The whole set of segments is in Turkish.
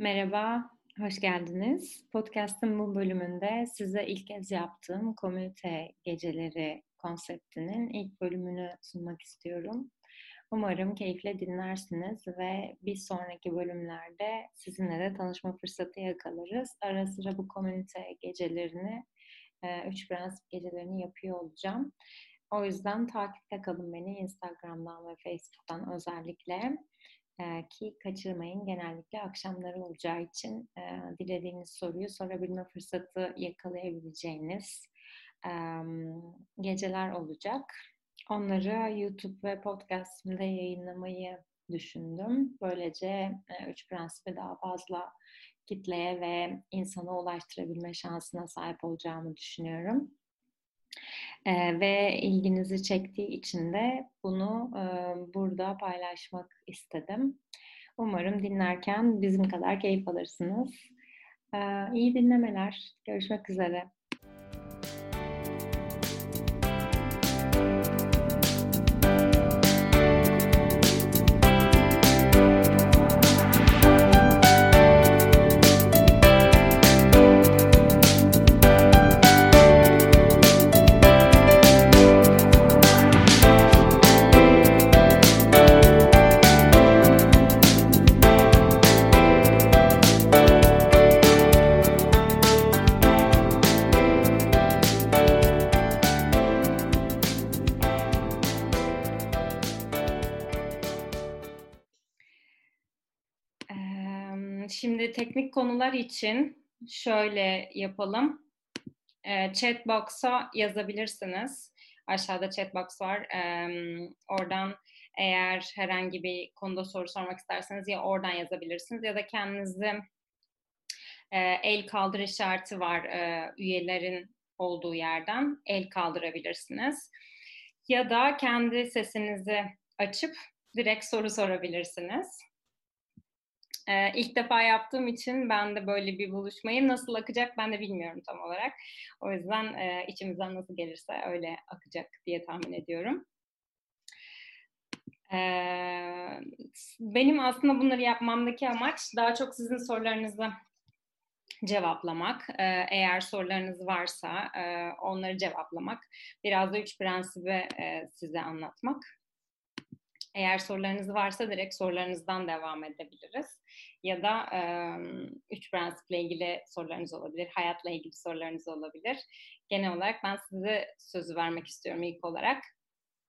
Merhaba, hoş geldiniz. Podcast'ın bu bölümünde size ilk kez yaptığım komünite geceleri konseptinin ilk bölümünü sunmak istiyorum. Umarım keyifle dinlersiniz ve bir sonraki bölümlerde sizinle de tanışma fırsatı yakalarız. Ara sıra bu komünite gecelerini, e, Üç Prensip gecelerini yapıyor olacağım. O yüzden takipte kalın beni Instagram'dan ve Facebook'tan özellikle ki kaçırmayın. Genellikle akşamları olacağı için dilediğiniz soruyu sorabilme fırsatı yakalayabileceğiniz geceler olacak. Onları YouTube ve podcastımda yayınlamayı düşündüm. Böylece üç prensibi daha fazla kitleye ve insana ulaştırabilme şansına sahip olacağımı düşünüyorum. Ee, ve ilginizi çektiği için de bunu e, burada paylaşmak istedim. Umarım dinlerken bizim kadar keyif alırsınız. Ee, iyi dinlemeler. Görüşmek üzere. Teknik konular için şöyle yapalım. E, chatbox'a yazabilirsiniz. Aşağıda chatbox var. E, oradan eğer herhangi bir konuda soru sormak isterseniz ya oradan yazabilirsiniz ya da kendinizi e, el kaldır işareti var e, üyelerin olduğu yerden el kaldırabilirsiniz. Ya da kendi sesinizi açıp direkt soru sorabilirsiniz. Ee, ilk defa yaptığım için ben de böyle bir buluşmayı nasıl akacak ben de bilmiyorum tam olarak. O yüzden e, içimizden nasıl gelirse öyle akacak diye tahmin ediyorum. Ee, benim aslında bunları yapmamdaki amaç daha çok sizin sorularınızı cevaplamak. Ee, eğer sorularınız varsa e, onları cevaplamak. Biraz da üç prensibi e, size anlatmak. Eğer sorularınız varsa direkt sorularınızdan devam edebiliriz. Ya da e, üç prensiple ilgili sorularınız olabilir, hayatla ilgili sorularınız olabilir. Genel olarak ben size sözü vermek istiyorum ilk olarak.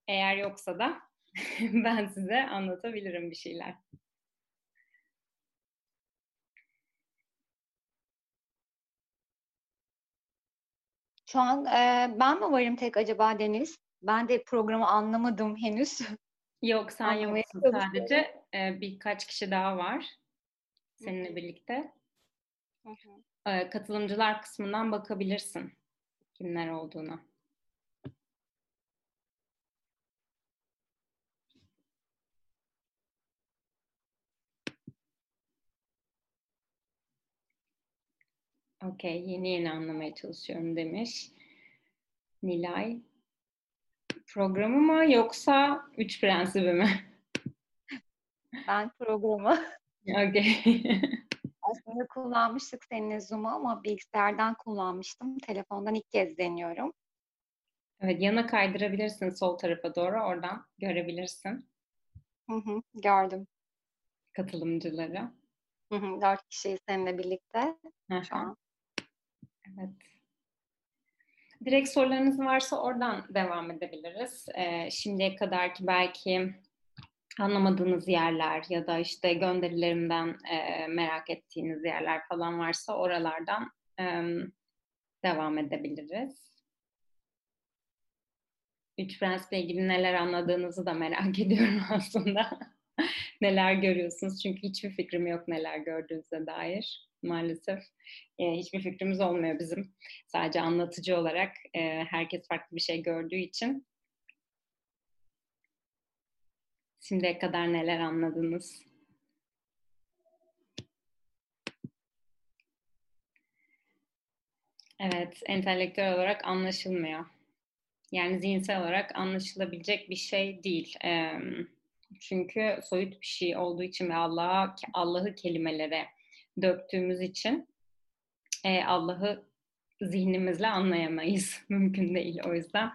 Eğer yoksa da ben size anlatabilirim bir şeyler. Şu an e, ben mi varım tek acaba Deniz? Ben de programı anlamadım henüz. Yok sen yoksun sadece e, birkaç kişi daha var seninle birlikte. Hı hı. E, katılımcılar kısmından bakabilirsin kimler olduğuna. Okey, yeni yeni anlamaya çalışıyorum demiş. Nilay. Programı mı yoksa Üç Prensibi mi? Ben programı. Okay. Aslında kullanmıştık seninle Zoom'u ama bilgisayardan kullanmıştım. Telefondan ilk kez deniyorum. Evet, yana kaydırabilirsin sol tarafa doğru. Oradan görebilirsin. Hı hı, gördüm. Katılımcıları. Hı hı, dört kişiyi seninle birlikte şu an. Evet. Direkt sorularınız varsa oradan devam edebiliriz. Ee, şimdiye kadar ki belki anlamadığınız yerler ya da işte gönderilerimden e, merak ettiğiniz yerler falan varsa oralardan e, devam edebiliriz. Üç Prens'le ilgili neler anladığınızı da merak ediyorum aslında. neler görüyorsunuz? Çünkü hiçbir fikrim yok neler gördüğünüze dair maalesef. E, hiçbir fikrimiz olmuyor bizim. Sadece anlatıcı olarak e, herkes farklı bir şey gördüğü için Şimdiye kadar neler anladınız? Evet, entelektüel olarak anlaşılmıyor. Yani zihinsel olarak anlaşılabilecek bir şey değil. Çünkü soyut bir şey olduğu için ve Allah'a Allah'ı kelimelere döktüğümüz için e, Allah'ı zihnimizle anlayamayız. Mümkün değil. O yüzden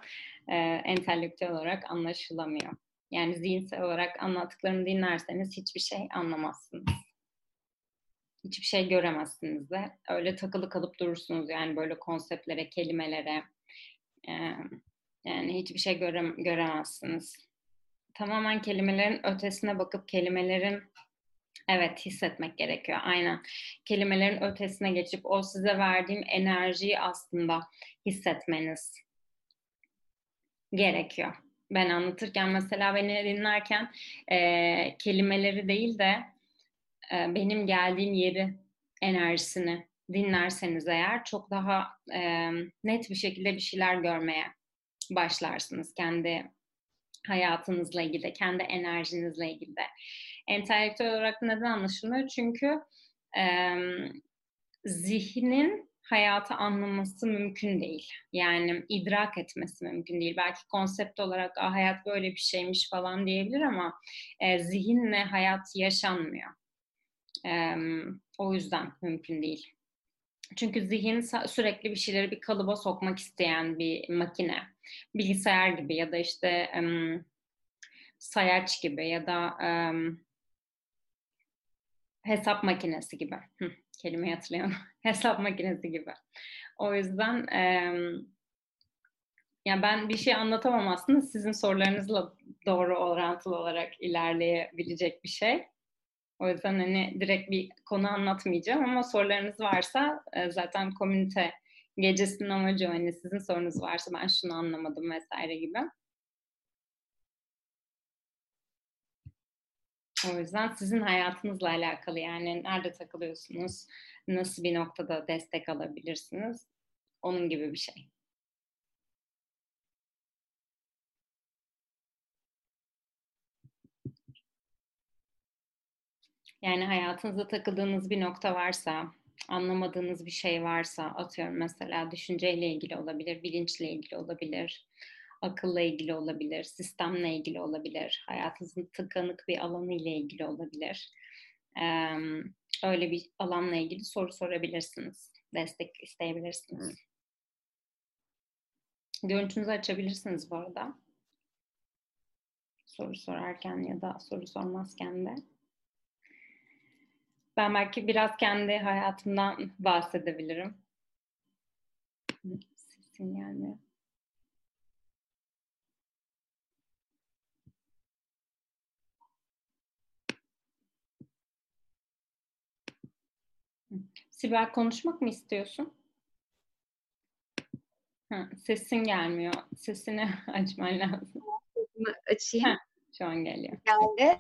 e, entelektüel olarak anlaşılamıyor. Yani zihinsel olarak anlattıklarımı dinlerseniz hiçbir şey anlamazsınız. Hiçbir şey göremezsiniz de. Öyle takılı kalıp durursunuz yani böyle konseptlere, kelimelere. E, yani hiçbir şey göre, göremezsiniz. Tamamen kelimelerin ötesine bakıp kelimelerin Evet hissetmek gerekiyor aynen. Kelimelerin ötesine geçip o size verdiğim enerjiyi aslında hissetmeniz gerekiyor. Ben anlatırken mesela beni dinlerken e, kelimeleri değil de e, benim geldiğim yeri enerjisini dinlerseniz eğer çok daha e, net bir şekilde bir şeyler görmeye başlarsınız kendi hayatınızla ilgili, kendi enerjinizle ilgili de entelektüel olarak neden anlaşılmıyor? Çünkü e, zihnin hayatı anlaması mümkün değil. Yani idrak etmesi mümkün değil. Belki konsept olarak ah, hayat böyle bir şeymiş falan diyebilir ama e, zihinle hayat yaşanmıyor. E, o yüzden mümkün değil. Çünkü zihin sürekli bir şeyleri bir kalıba sokmak isteyen bir makine. Bilgisayar gibi ya da işte um, sayaç gibi ya da um, hesap makinesi gibi. Hı, kelimeyi hatırlayamam. hesap makinesi gibi. O yüzden e, yani ben bir şey anlatamam aslında sizin sorularınızla doğru orantılı olarak ilerleyebilecek bir şey. O yüzden hani direkt bir konu anlatmayacağım ama sorularınız varsa e, zaten komünite gecesinin amacı hani sizin sorunuz varsa ben şunu anlamadım vesaire gibi. O yüzden sizin hayatınızla alakalı yani nerede takılıyorsunuz, nasıl bir noktada destek alabilirsiniz, onun gibi bir şey. Yani hayatınızda takıldığınız bir nokta varsa, anlamadığınız bir şey varsa, atıyorum mesela düşünceyle ilgili olabilir, bilinçle ilgili olabilir, akılla ilgili olabilir, sistemle ilgili olabilir, hayatınızın tıkanık bir alanı ile ilgili olabilir. öyle bir alanla ilgili soru sorabilirsiniz, destek isteyebilirsiniz. Görüntünüzü açabilirsiniz bu arada. Soru sorarken ya da soru sormazken de. Ben belki biraz kendi hayatımdan bahsedebilirim. Sesim gelmiyor. Sibel konuşmak mı istiyorsun? Ha, sesin gelmiyor. Sesini açman lazım. Açayım. Ha, şu an geliyor. Geldi.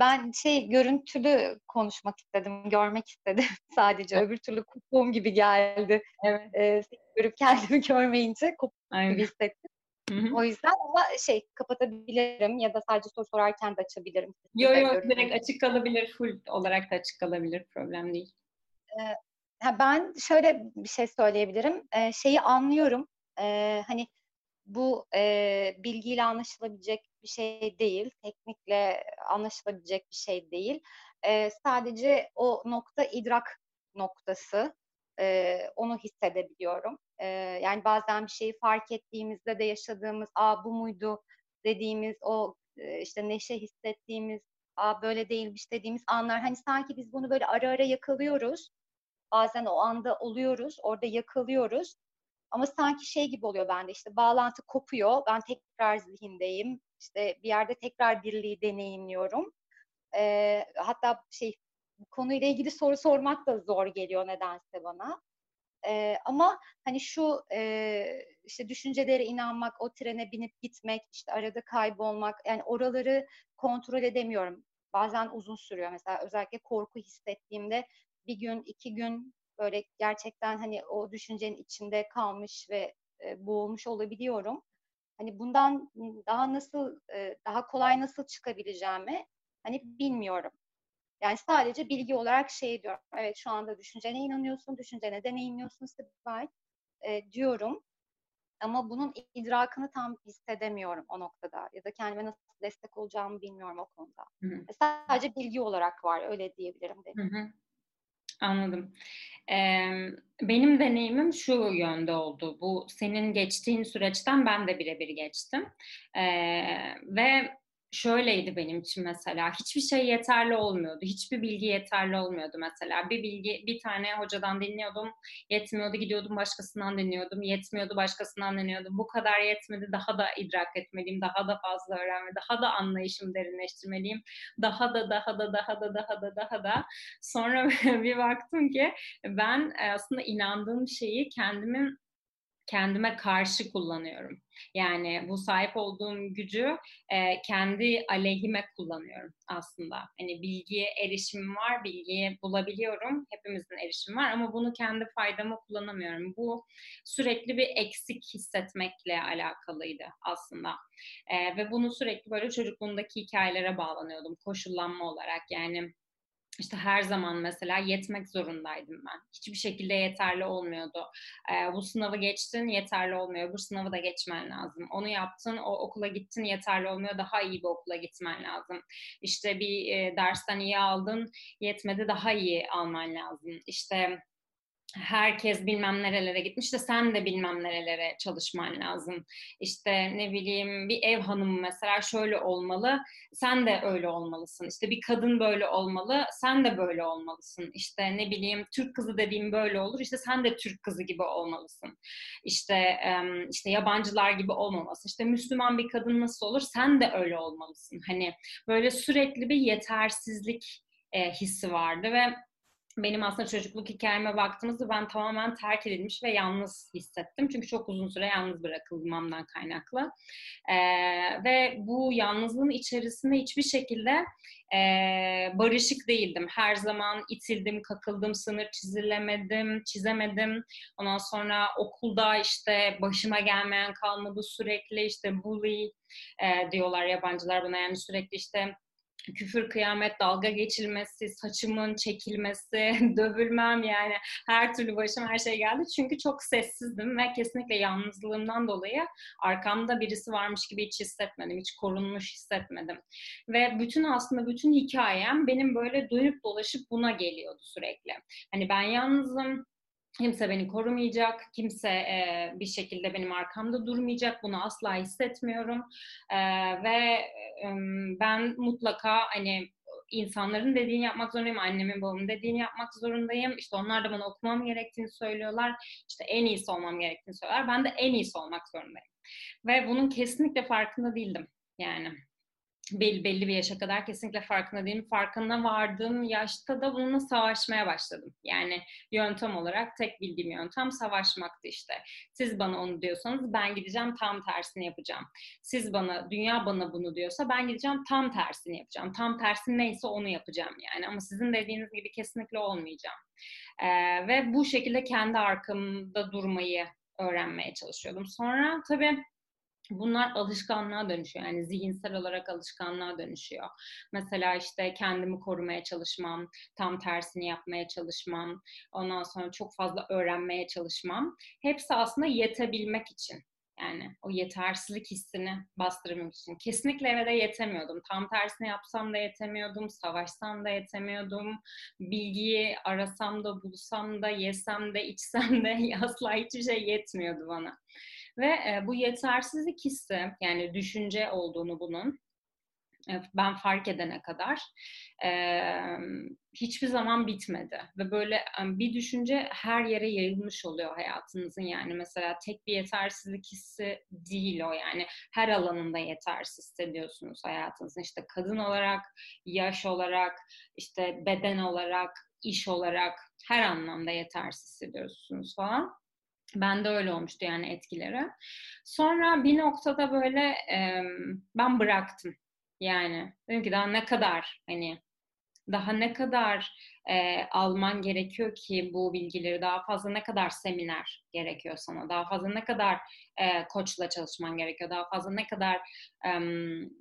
Ben şey görüntülü konuşmak istedim, görmek istedim sadece. Öbür türlü kopuğum gibi geldi. Evet. Ee, görüp kendimi görmeyince kopuğum gibi hissettim. Hı-hı. O yüzden ama şey kapatabilirim ya da sadece soru sorarken de açabilirim. Yok yok direkt açık kalabilir, full olarak da açık kalabilir. Problem değil. Ee, ben şöyle bir şey söyleyebilirim. Ee, şeyi anlıyorum. Ee, hani bu e, bilgiyle anlaşılabilecek bir şey değil. Teknikle anlaşılabilecek bir şey değil. Ee, sadece o nokta idrak noktası. Ee, onu hissedebiliyorum. Ee, yani bazen bir şeyi fark ettiğimizde de yaşadığımız, aa bu muydu dediğimiz o e, işte neşe hissettiğimiz, aa böyle değilmiş dediğimiz anlar. Hani sanki biz bunu böyle ara ara yakalıyoruz Bazen o anda oluyoruz, orada yakalıyoruz. Ama sanki şey gibi oluyor bende işte bağlantı kopuyor. Ben tekrar zihindeyim. İşte bir yerde tekrar birliği deneyimliyorum. Ee, hatta şey bu konuyla ilgili soru sormak da zor geliyor nedense bana. Ee, ama hani şu e, işte düşüncelere inanmak, o trene binip gitmek, işte arada kaybolmak, yani oraları kontrol edemiyorum. Bazen uzun sürüyor. Mesela özellikle korku hissettiğimde bir gün, iki gün böyle gerçekten hani o düşüncenin içinde kalmış ve e, boğulmuş olabiliyorum. Hani bundan daha nasıl, e, daha kolay nasıl çıkabileceğimi hani bilmiyorum. Yani sadece bilgi olarak şey diyorum. Evet şu anda düşüncene inanıyorsun, düşüncene deneyimliyorsun Sibel e, diyorum. Ama bunun idrakını tam hissedemiyorum o noktada. Ya da kendime nasıl destek olacağımı bilmiyorum o konuda. Hı hı. Sadece bilgi olarak var öyle diyebilirim. Dedim. Hı hı. Anladım. benim deneyimim şu yönde oldu. Bu senin geçtiğin süreçten ben de birebir geçtim. ve şöyleydi benim için mesela hiçbir şey yeterli olmuyordu. Hiçbir bilgi yeterli olmuyordu mesela. Bir bilgi bir tane hocadan dinliyordum. Yetmiyordu gidiyordum başkasından dinliyordum. Yetmiyordu başkasından dinliyordum. Bu kadar yetmedi. Daha da idrak etmeliyim. Daha da fazla öğrenme. Daha da anlayışımı derinleştirmeliyim. Daha da daha da daha da daha da daha da. Sonra bir baktım ki ben aslında inandığım şeyi kendimin kendime karşı kullanıyorum. Yani bu sahip olduğum gücü e, kendi aleyhime kullanıyorum aslında. Hani bilgiye erişimim var, bilgiyi bulabiliyorum. Hepimizin erişimi var ama bunu kendi faydama kullanamıyorum. Bu sürekli bir eksik hissetmekle alakalıydı aslında. E, ve bunu sürekli böyle çocukluğumdaki hikayelere bağlanıyordum koşullanma olarak. Yani işte her zaman mesela yetmek zorundaydım ben. Hiçbir şekilde yeterli olmuyordu. Ee, bu sınavı geçtin yeterli olmuyor. Bu sınavı da geçmen lazım. Onu yaptın, o okula gittin yeterli olmuyor. Daha iyi bir okula gitmen lazım. İşte bir e, dersten iyi aldın, yetmedi daha iyi alman lazım. İşte herkes bilmem nerelere gitmiş de sen de bilmem nerelere çalışman lazım. İşte ne bileyim bir ev hanımı mesela şöyle olmalı, sen de öyle olmalısın. İşte bir kadın böyle olmalı, sen de böyle olmalısın. İşte ne bileyim Türk kızı dediğim böyle olur, işte sen de Türk kızı gibi olmalısın. İşte işte yabancılar gibi olmaması. İşte Müslüman bir kadın nasıl olur, sen de öyle olmalısın. Hani böyle sürekli bir yetersizlik hissi vardı ve benim aslında çocukluk hikayeme baktığımızda ben tamamen terk edilmiş ve yalnız hissettim. Çünkü çok uzun süre yalnız bırakılmamdan kaynaklı. Ee, ve bu yalnızlığın içerisinde hiçbir şekilde e, barışık değildim. Her zaman itildim, kakıldım, sınır çizilemedim, çizemedim. Ondan sonra okulda işte başıma gelmeyen kalmadı sürekli işte bully e, diyorlar yabancılar buna yani sürekli işte küfür, kıyamet, dalga geçilmesi, saçımın çekilmesi, dövülmem yani her türlü başıma her şey geldi. Çünkü çok sessizdim ve kesinlikle yalnızlığımdan dolayı arkamda birisi varmış gibi hiç hissetmedim, hiç korunmuş hissetmedim. Ve bütün aslında bütün hikayem benim böyle dönüp dolaşıp buna geliyordu sürekli. Hani ben yalnızım, Kimse beni korumayacak, kimse e, bir şekilde benim arkamda durmayacak. Bunu asla hissetmiyorum e, ve e, ben mutlaka hani insanların dediğini yapmak zorundayım, annemin babamın dediğini yapmak zorundayım. İşte onlar da bana okumam gerektiğini söylüyorlar. İşte en iyisi olmam gerektiğini söylüyorlar. Ben de en iyisi olmak zorundayım. Ve bunun kesinlikle farkında değildim yani belli, belli bir yaşa kadar kesinlikle farkında değilim. Farkına vardığım yaşta da bununla savaşmaya başladım. Yani yöntem olarak tek bildiğim yöntem savaşmaktı işte. Siz bana onu diyorsanız ben gideceğim tam tersini yapacağım. Siz bana, dünya bana bunu diyorsa ben gideceğim tam tersini yapacağım. Tam tersi neyse onu yapacağım yani. Ama sizin dediğiniz gibi kesinlikle olmayacağım. Ee, ve bu şekilde kendi arkamda durmayı öğrenmeye çalışıyordum. Sonra tabii bunlar alışkanlığa dönüşüyor. Yani zihinsel olarak alışkanlığa dönüşüyor. Mesela işte kendimi korumaya çalışmam, tam tersini yapmaya çalışmam, ondan sonra çok fazla öğrenmeye çalışmam. Hepsi aslında yetebilmek için. Yani o yetersizlik hissini bastırmak için. Kesinlikle eve de yetemiyordum. Tam tersini yapsam da yetemiyordum. Savaşsam da yetemiyordum. Bilgiyi arasam da bulsam da yesem de içsem de asla hiçbir şey yetmiyordu bana. Ve e, bu yetersizlik hissi yani düşünce olduğunu bunun e, ben fark edene kadar e, hiçbir zaman bitmedi. Ve böyle bir düşünce her yere yayılmış oluyor hayatınızın. Yani mesela tek bir yetersizlik hissi değil o. Yani her alanında yetersiz hissediyorsunuz hayatınızın işte kadın olarak yaş olarak işte beden olarak iş olarak her anlamda yetersiz hissediyorsunuz falan ben de öyle olmuştu yani etkileri. Sonra bir noktada böyle e, ben bıraktım. Yani. Dedim ki daha ne kadar hani daha ne kadar e, alman gerekiyor ki bu bilgileri? Daha fazla ne kadar seminer gerekiyor sana? Daha fazla ne kadar e, koçla çalışman gerekiyor? Daha fazla ne kadar e,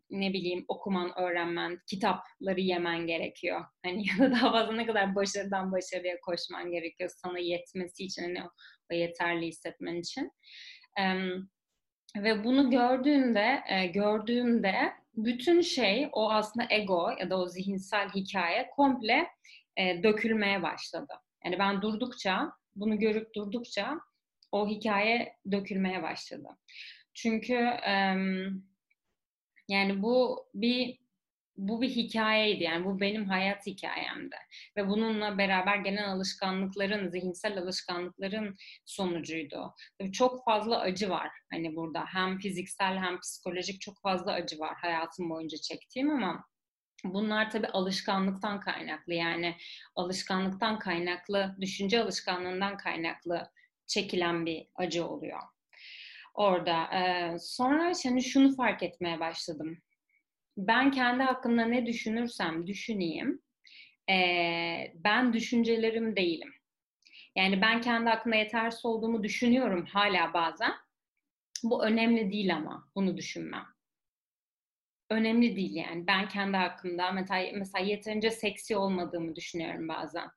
ne bileyim okuman öğrenmen kitapları yemen gerekiyor? Hani ya da daha fazla ne kadar başarıdan başarıya koşman gerekiyor sana yetmesi için? Hani o yeterli hissetmen için ve bunu gördüğümde e, gördüğümde bütün şey o aslında ego ya da o zihinsel hikaye komple e, dökülmeye başladı. Yani ben durdukça, bunu görüp durdukça o hikaye dökülmeye başladı. Çünkü yani bu bir bu bir hikayeydi yani bu benim hayat hikayemdi ve bununla beraber gelen alışkanlıkların zihinsel alışkanlıkların sonucuydu. Tabii çok fazla acı var hani burada hem fiziksel hem psikolojik çok fazla acı var hayatım boyunca çektiğim ama Bunlar tabii alışkanlıktan kaynaklı yani alışkanlıktan kaynaklı, düşünce alışkanlığından kaynaklı çekilen bir acı oluyor orada. Ee, sonra şimdi şunu fark etmeye başladım. Ben kendi hakkımda ne düşünürsem düşüneyim, ee, ben düşüncelerim değilim. Yani ben kendi hakkında yetersiz olduğumu düşünüyorum hala bazen. Bu önemli değil ama bunu düşünmem önemli değil yani. Ben kendi hakkımda mesela, mesela yeterince seksi olmadığımı düşünüyorum bazen.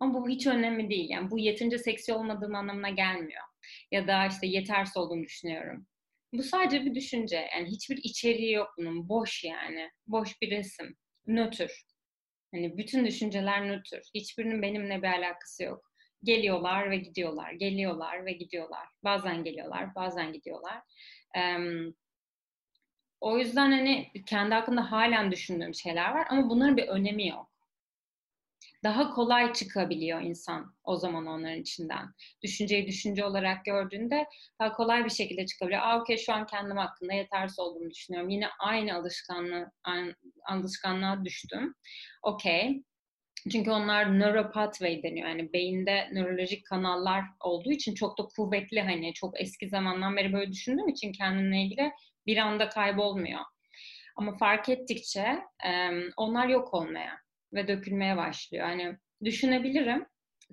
Ama bu hiç önemli değil. Yani bu yeterince seksi olmadığım anlamına gelmiyor. Ya da işte yetersiz olduğumu düşünüyorum. Bu sadece bir düşünce. Yani hiçbir içeriği yok bunun. Boş yani. Boş bir resim. Nötr. Hani bütün düşünceler nötr. Hiçbirinin benimle bir alakası yok. Geliyorlar ve gidiyorlar. Geliyorlar ve gidiyorlar. Bazen geliyorlar, bazen gidiyorlar. Um, o yüzden hani kendi hakkında halen düşündüğüm şeyler var ama bunların bir önemi yok. Daha kolay çıkabiliyor insan o zaman onların içinden. Düşünceyi düşünce olarak gördüğünde daha kolay bir şekilde çıkabiliyor. Aa okey şu an kendim hakkında yetersiz olduğumu düşünüyorum. Yine aynı alışkanlığı, alışkanlığa düştüm. Okey. Çünkü onlar neuropathway deniyor. Yani beyinde nörolojik kanallar olduğu için çok da kuvvetli hani çok eski zamandan beri böyle düşündüğüm için kendimle ilgili bir anda kaybolmuyor. Ama fark ettikçe onlar yok olmaya ve dökülmeye başlıyor. Hani düşünebilirim.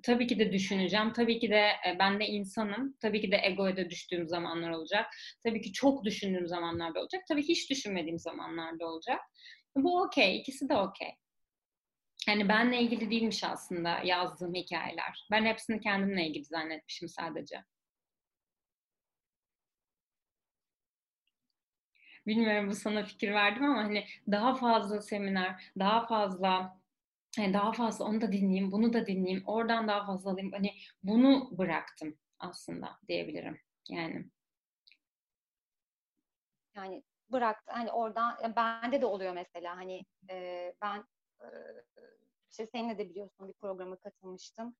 Tabii ki de düşüneceğim. Tabii ki de e, ben de insanım. Tabii ki de egoya da düştüğüm zamanlar olacak. Tabii ki çok düşündüğüm zamanlarda olacak. Tabii hiç düşünmediğim zamanlarda olacak. Bu okey. İkisi de okey. Yani benle ilgili değilmiş aslında yazdığım hikayeler. Ben hepsini kendimle ilgili zannetmişim sadece. bilmiyorum bu sana fikir verdim ama hani daha fazla seminer, daha fazla yani daha fazla onu da dinleyeyim, bunu da dinleyeyim, oradan daha fazla alayım. Hani bunu bıraktım aslında diyebilirim. Yani yani bıraktı hani oradan bende de oluyor mesela hani e, ben e, işte seninle de biliyorsun bir programa katılmıştım.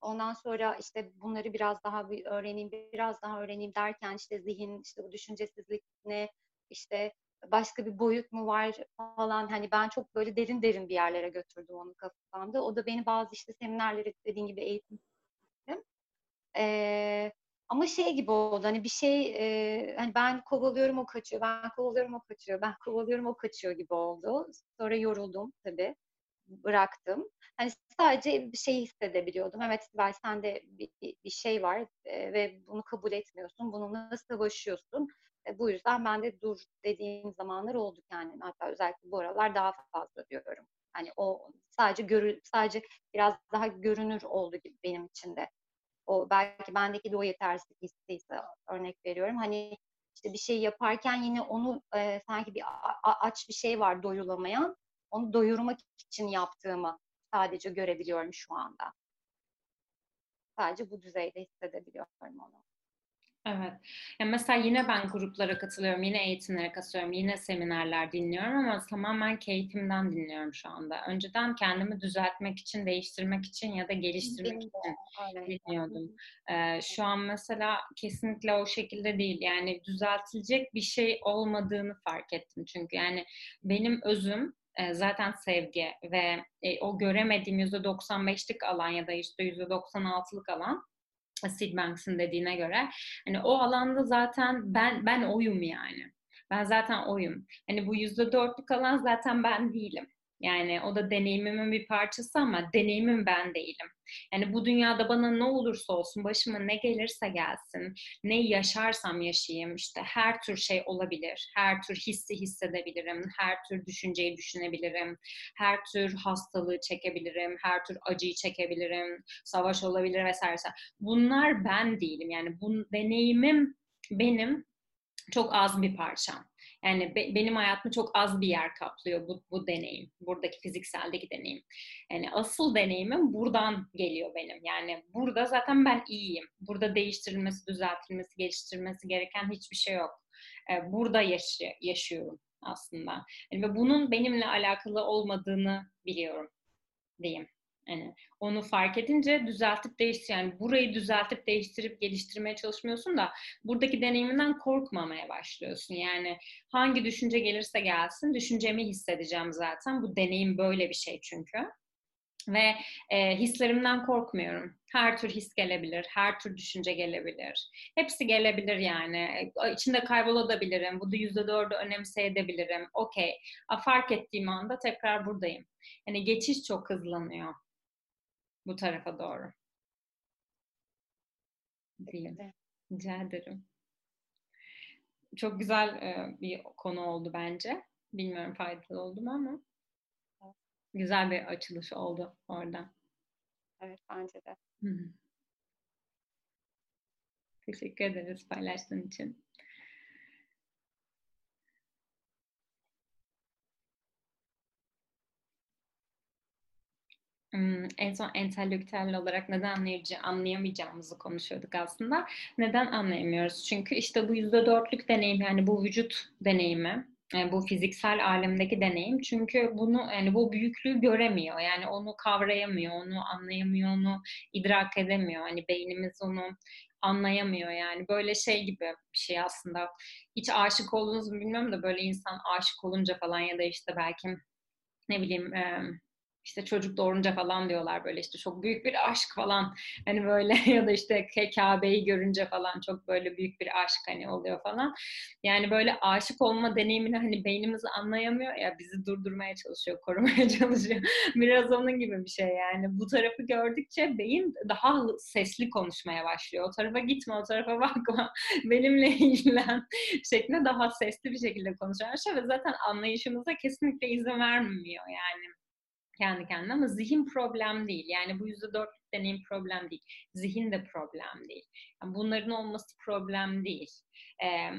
Ondan sonra işte bunları biraz daha bir öğreneyim, biraz daha öğreneyim derken işte zihin, işte bu düşüncesizlik ne, işte başka bir boyut mu var falan hani ben çok böyle derin derin bir yerlere götürdüm onu kafamda. O da beni bazı işte seminerlere dediğin gibi eğitim ee, ama şey gibi oldu hani bir şey e, hani ben kovalıyorum o kaçıyor, ben kovalıyorum o kaçıyor, ben kovalıyorum o kaçıyor gibi oldu. Sonra yoruldum tabii bıraktım. Hani sadece bir şey hissedebiliyordum. Evet Sibel sende bir, bir şey var ve bunu kabul etmiyorsun. Bununla savaşıyorsun. E, bu yüzden ben de dur dediğim zamanlar oldu kendime. Hatta özellikle bu aralar daha fazla diyorum. Hani o sadece görü sadece biraz daha görünür oldu gibi benim için de. O belki bendeki de o yetersizlik hissiyse örnek veriyorum. Hani işte bir şey yaparken yine onu e, sanki bir aç bir şey var doyulamayan. Onu doyurmak için yaptığımı sadece görebiliyorum şu anda. Sadece bu düzeyde hissedebiliyorum onu. Evet. Yani mesela yine ben gruplara katılıyorum, yine eğitimlere katılıyorum, yine seminerler dinliyorum ama tamamen keyfimden dinliyorum şu anda. Önceden kendimi düzeltmek için, değiştirmek için ya da geliştirmek için dinliyordum. Ee, şu an mesela kesinlikle o şekilde değil. Yani düzeltilecek bir şey olmadığını fark ettim çünkü. Yani benim özüm zaten sevgi ve o göremediğim %95'lik alan ya da işte %96'lık alan Sid Banks'ın dediğine göre hani o alanda zaten ben ben oyum yani. Ben zaten oyum. Hani bu yüzde dörtlük alan zaten ben değilim. Yani o da deneyimimin bir parçası ama deneyimim ben değilim. Yani bu dünyada bana ne olursa olsun, başıma ne gelirse gelsin, ne yaşarsam yaşayayım, işte her tür şey olabilir. Her tür hissi hissedebilirim, her tür düşünceyi düşünebilirim, her tür hastalığı çekebilirim, her tür acıyı çekebilirim, savaş olabilir vesaire. Bunlar ben değilim. Yani bu deneyimim benim çok az bir parçam. Yani be, benim hayatımda çok az bir yer kaplıyor bu, bu deneyim. Buradaki fizikseldeki deneyim. Yani asıl deneyimim buradan geliyor benim. Yani burada zaten ben iyiyim. Burada değiştirilmesi, düzeltilmesi, geliştirilmesi gereken hiçbir şey yok. Ee, burada yaşay- yaşıyorum aslında. Yani ve bunun benimle alakalı olmadığını biliyorum diyeyim. Yani onu fark edince düzeltip değiştir yani burayı düzeltip değiştirip geliştirmeye çalışmıyorsun da buradaki deneyiminden korkmamaya başlıyorsun. Yani hangi düşünce gelirse gelsin düşüncemi hissedeceğim zaten. Bu deneyim böyle bir şey çünkü. Ve e, hislerimden korkmuyorum. Her tür his gelebilir, her tür düşünce gelebilir. Hepsi gelebilir yani. İçinde kaybolabilirim. Bu da yüzde dördü önemseyebilirim. Okey. Fark ettiğim anda tekrar buradayım. Yani geçiş çok hızlanıyor bu tarafa doğru. Diyeyim. Rica ederim. Çok güzel e, bir konu oldu bence. Bilmiyorum faydalı oldu mu ama güzel bir açılış oldu orada. Evet bence de. Teşekkür ederiz paylaştığın için. En son entelektüel olarak neden anlayamayacağımızı konuşuyorduk aslında. Neden anlayamıyoruz? Çünkü işte bu yüzde dörtlük deneyim yani bu vücut deneyimi, yani bu fiziksel alemdeki deneyim. Çünkü bunu yani bu büyüklüğü göremiyor. Yani onu kavrayamıyor, onu anlayamıyor, onu idrak edemiyor. Hani beynimiz onu anlayamıyor yani. Böyle şey gibi bir şey aslında. Hiç aşık olduğunuz mu bilmiyorum da böyle insan aşık olunca falan ya da işte belki ne bileyim işte çocuk doğurunca falan diyorlar böyle işte çok büyük bir aşk falan hani böyle ya da işte Kabe'yi görünce falan çok böyle büyük bir aşk hani oluyor falan. Yani böyle aşık olma deneyimini hani beynimiz anlayamıyor ya bizi durdurmaya çalışıyor, korumaya çalışıyor. Biraz onun gibi bir şey yani. Bu tarafı gördükçe beyin daha sesli konuşmaya başlıyor. O tarafa gitme, o tarafa bakma. Benimle ilgilen şeklinde daha sesli bir şekilde konuşuyor ve zaten anlayışımıza kesinlikle izin vermiyor yani kendi kendine ama zihin problem değil. Yani bu yüzde dörtlük deneyim problem değil. Zihin de problem değil. Yani bunların olması problem değil. Ee,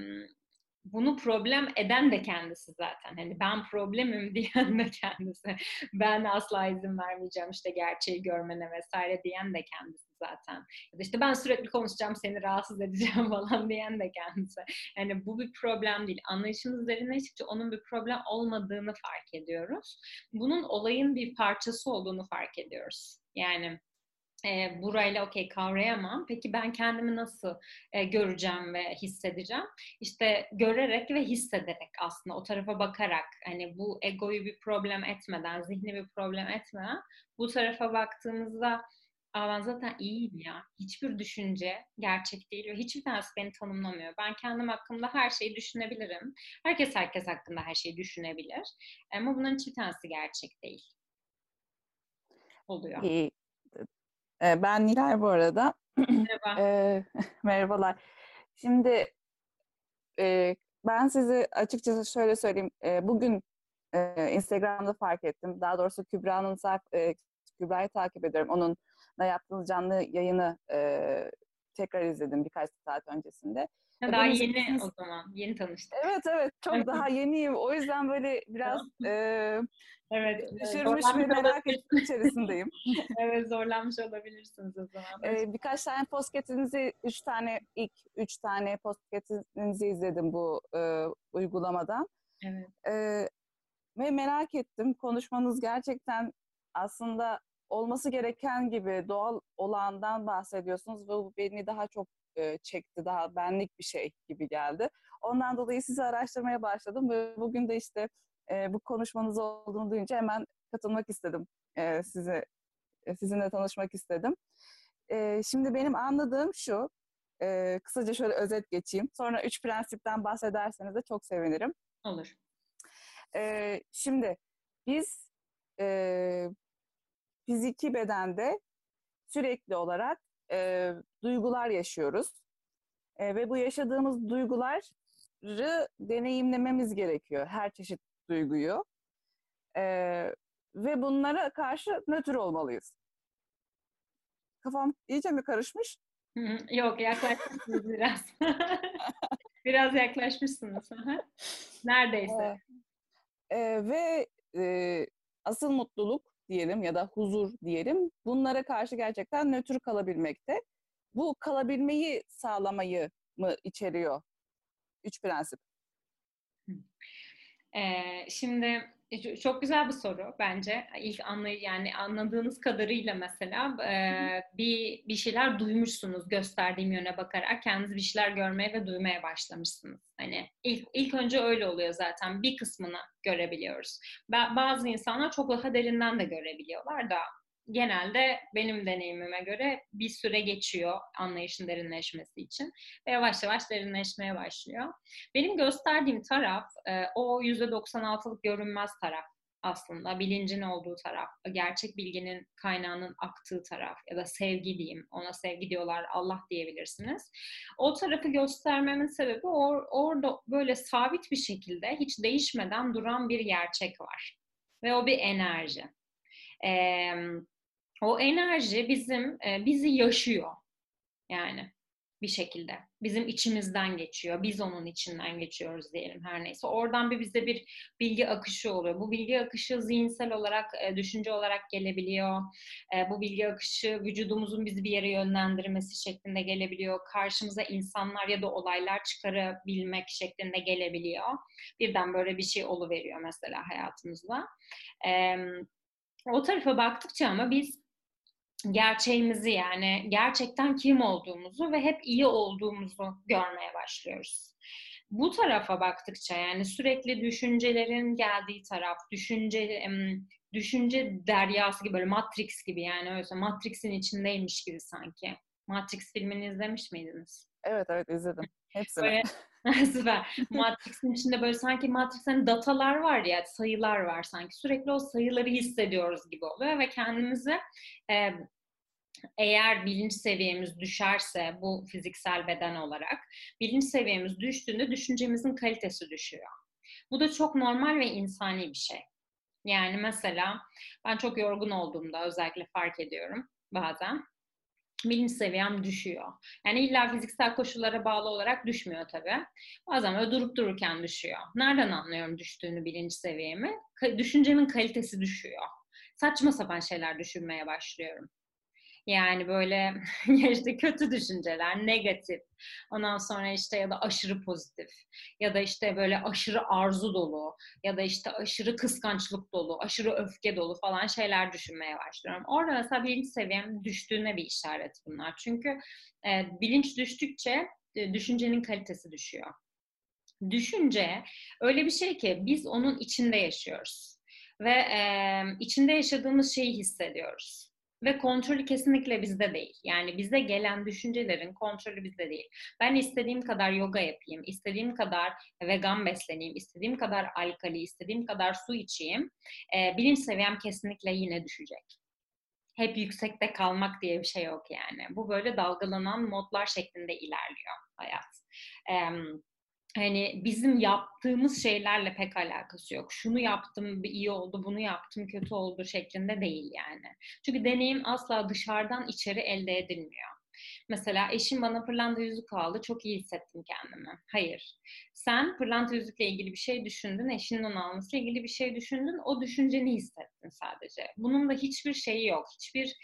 bunu problem eden de kendisi zaten. Hani ben problemim diyen de kendisi. Ben asla izin vermeyeceğim işte gerçeği görmene vesaire diyen de kendisi zaten. Ya da işte ben sürekli konuşacağım seni rahatsız edeceğim falan diyen de kendisi. Yani bu bir problem değil. Anlayışımız derinleştikçe onun bir problem olmadığını fark ediyoruz. Bunun olayın bir parçası olduğunu fark ediyoruz. Yani e, burayla okey kavrayamam. Peki ben kendimi nasıl e, göreceğim ve hissedeceğim? İşte görerek ve hissederek aslında o tarafa bakarak hani bu egoyu bir problem etmeden, zihni bir problem etmeden bu tarafa baktığımızda Aa, ben zaten iyiyim ya. Hiçbir düşünce gerçek değil ve hiçbir tanesi beni tanımlamıyor. Ben kendim hakkında her şeyi düşünebilirim. Herkes herkes hakkında her şeyi düşünebilir. Ama bunların hiçbir tanesi gerçek değil. Oluyor. İyi. Ben Nilay bu arada. Merhaba. e, merhabalar. Şimdi e, ben sizi açıkçası şöyle söyleyeyim. E, bugün e, Instagram'da fark ettim. Daha doğrusu Kübra'nın Kübra'yı takip ediyorum. Onun yaptığınız canlı yayını e, tekrar izledim birkaç saat öncesinde. Ha, daha yeni izlediğiniz... o zaman. Yeni tanıştık. Evet evet. Çok daha yeniyim. O yüzden böyle biraz e, evet, düşürmüş bir merak ettim içerisindeyim. evet zorlanmış olabilirsiniz o zaman. Ee, birkaç tane postketinizi, üç tane, ilk üç tane postketinizi izledim bu e, uygulamadan. Evet. E, ve merak ettim. Konuşmanız gerçekten aslında olması gereken gibi doğal olandan bahsediyorsunuz ve bu beni daha çok e, çekti, daha benlik bir şey gibi geldi. Ondan dolayı sizi araştırmaya başladım ve bugün de işte e, bu konuşmanız olduğunu duyunca hemen katılmak istedim e, size, e, sizinle tanışmak istedim. E, şimdi benim anladığım şu, e, kısaca şöyle özet geçeyim. Sonra üç prensipten bahsederseniz de çok sevinirim. Olur. E, şimdi biz e, fiziki bedende sürekli olarak e, duygular yaşıyoruz. E, ve bu yaşadığımız duyguları deneyimlememiz gerekiyor. Her çeşit duyguyu. E, ve bunlara karşı nötr olmalıyız. Kafam iyice mi karışmış? Yok yaklaşmışsınız biraz. Biraz yaklaşmışsınız. Neredeyse. Ee, e, ve e, asıl mutluluk diyelim ya da huzur diyelim bunlara karşı gerçekten nötr kalabilmekte. Bu kalabilmeyi sağlamayı mı içeriyor? Üç prensip. Ee, şimdi çok güzel bir soru bence. İlk anlay yani anladığınız kadarıyla mesela e, bir bir şeyler duymuşsunuz gösterdiğim yöne bakarak kendiniz bir şeyler görmeye ve duymaya başlamışsınız. Hani ilk ilk önce öyle oluyor zaten. Bir kısmını görebiliyoruz. Bazı insanlar çok daha derinden de görebiliyorlar da genelde benim deneyimime göre bir süre geçiyor anlayışın derinleşmesi için ve yavaş yavaş derinleşmeye başlıyor. Benim gösterdiğim taraf e, o %96'lık görünmez taraf aslında bilincin olduğu taraf, gerçek bilginin kaynağının aktığı taraf ya da sevgi diyeyim, ona sevgi diyorlar, Allah diyebilirsiniz. O tarafı göstermemin sebebi or, orada böyle sabit bir şekilde hiç değişmeden duran bir gerçek var. Ve o bir enerji. Ee, o enerji bizim e, bizi yaşıyor. Yani bir şekilde. Bizim içimizden geçiyor. Biz onun içinden geçiyoruz diyelim her neyse. Oradan bir bize bir bilgi akışı oluyor. Bu bilgi akışı zihinsel olarak, e, düşünce olarak gelebiliyor. E, bu bilgi akışı vücudumuzun bizi bir yere yönlendirmesi şeklinde gelebiliyor. Karşımıza insanlar ya da olaylar çıkarabilmek şeklinde gelebiliyor. Birden böyle bir şey oluveriyor mesela hayatımızda. O tarafa baktıkça ama biz gerçeğimizi yani gerçekten kim olduğumuzu ve hep iyi olduğumuzu görmeye başlıyoruz. Bu tarafa baktıkça yani sürekli düşüncelerin geldiği taraf, düşünce düşünce deryası gibi böyle Matrix gibi yani öyle Matrix'in içindeymiş gibi sanki. Matrix filmini izlemiş miydiniz? Evet evet izledim. Hepsini. Böyle, süper. Matrix'in içinde böyle sanki Matrix'in datalar var ya, sayılar var sanki. Sürekli o sayıları hissediyoruz gibi oluyor ve kendimizi e, eğer bilinç seviyemiz düşerse bu fiziksel beden olarak bilinç seviyemiz düştüğünde düşüncemizin kalitesi düşüyor. Bu da çok normal ve insani bir şey. Yani mesela ben çok yorgun olduğumda özellikle fark ediyorum bazen bilinç seviyem düşüyor. Yani illa fiziksel koşullara bağlı olarak düşmüyor tabii. Bazen böyle durup dururken düşüyor. Nereden anlıyorum düştüğünü bilinç seviyemi? Düşüncemin kalitesi düşüyor. Saçma sapan şeyler düşünmeye başlıyorum. Yani böyle işte kötü düşünceler, negatif. Ondan sonra işte ya da aşırı pozitif ya da işte böyle aşırı arzu dolu ya da işte aşırı kıskançlık dolu, aşırı öfke dolu falan şeyler düşünmeye başlıyorum. Orada mesela bilinç seviyem düştüğüne bir işaret bunlar. Çünkü e, bilinç düştükçe e, düşüncenin kalitesi düşüyor. Düşünce öyle bir şey ki biz onun içinde yaşıyoruz ve e, içinde yaşadığımız şeyi hissediyoruz. Ve kontrolü kesinlikle bizde değil. Yani bize gelen düşüncelerin kontrolü bizde değil. Ben istediğim kadar yoga yapayım, istediğim kadar vegan besleneyim, istediğim kadar alkali, istediğim kadar su içeyim. E, bilinç seviyem kesinlikle yine düşecek. Hep yüksekte kalmak diye bir şey yok yani. Bu böyle dalgalanan modlar şeklinde ilerliyor hayat. Evet hani bizim yaptığımız şeylerle pek alakası yok. Şunu yaptım iyi oldu, bunu yaptım kötü oldu şeklinde değil yani. Çünkü deneyim asla dışarıdan içeri elde edilmiyor. Mesela eşim bana pırlanta yüzük aldı, çok iyi hissettim kendimi. Hayır. Sen pırlanta yüzükle ilgili bir şey düşündün, eşinin onu almasıyla ilgili bir şey düşündün, o düşünceni hissettin sadece. Bunun da hiçbir şeyi yok, hiçbir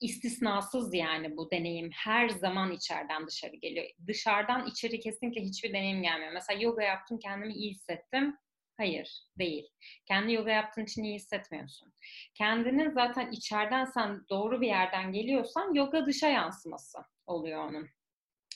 istisnasız yani bu deneyim her zaman içeriden dışarı geliyor. Dışarıdan içeri kesinlikle hiçbir deneyim gelmiyor. Mesela yoga yaptım kendimi iyi hissettim. Hayır, değil. Kendi yoga yaptığın için iyi hissetmiyorsun. Kendinin zaten içeriden sen doğru bir yerden geliyorsan yoga dışa yansıması oluyor onun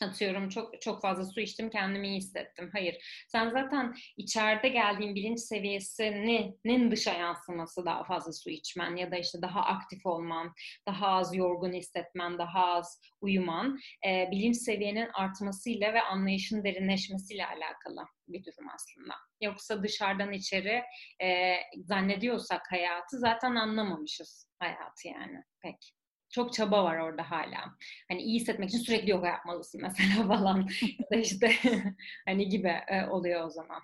atıyorum çok çok fazla su içtim kendimi iyi hissettim. Hayır. Sen zaten içeride geldiğin bilinç seviyesinin dışa yansıması daha fazla su içmen ya da işte daha aktif olman, daha az yorgun hissetmen, daha az uyuman e, bilinç seviyenin artmasıyla ve anlayışın derinleşmesiyle alakalı bir durum aslında. Yoksa dışarıdan içeri e, zannediyorsak hayatı zaten anlamamışız hayatı yani pek çok çaba var orada hala. Hani iyi hissetmek için sürekli yoga yapmalısın mesela falan. ya işte hani gibi e, oluyor o zaman.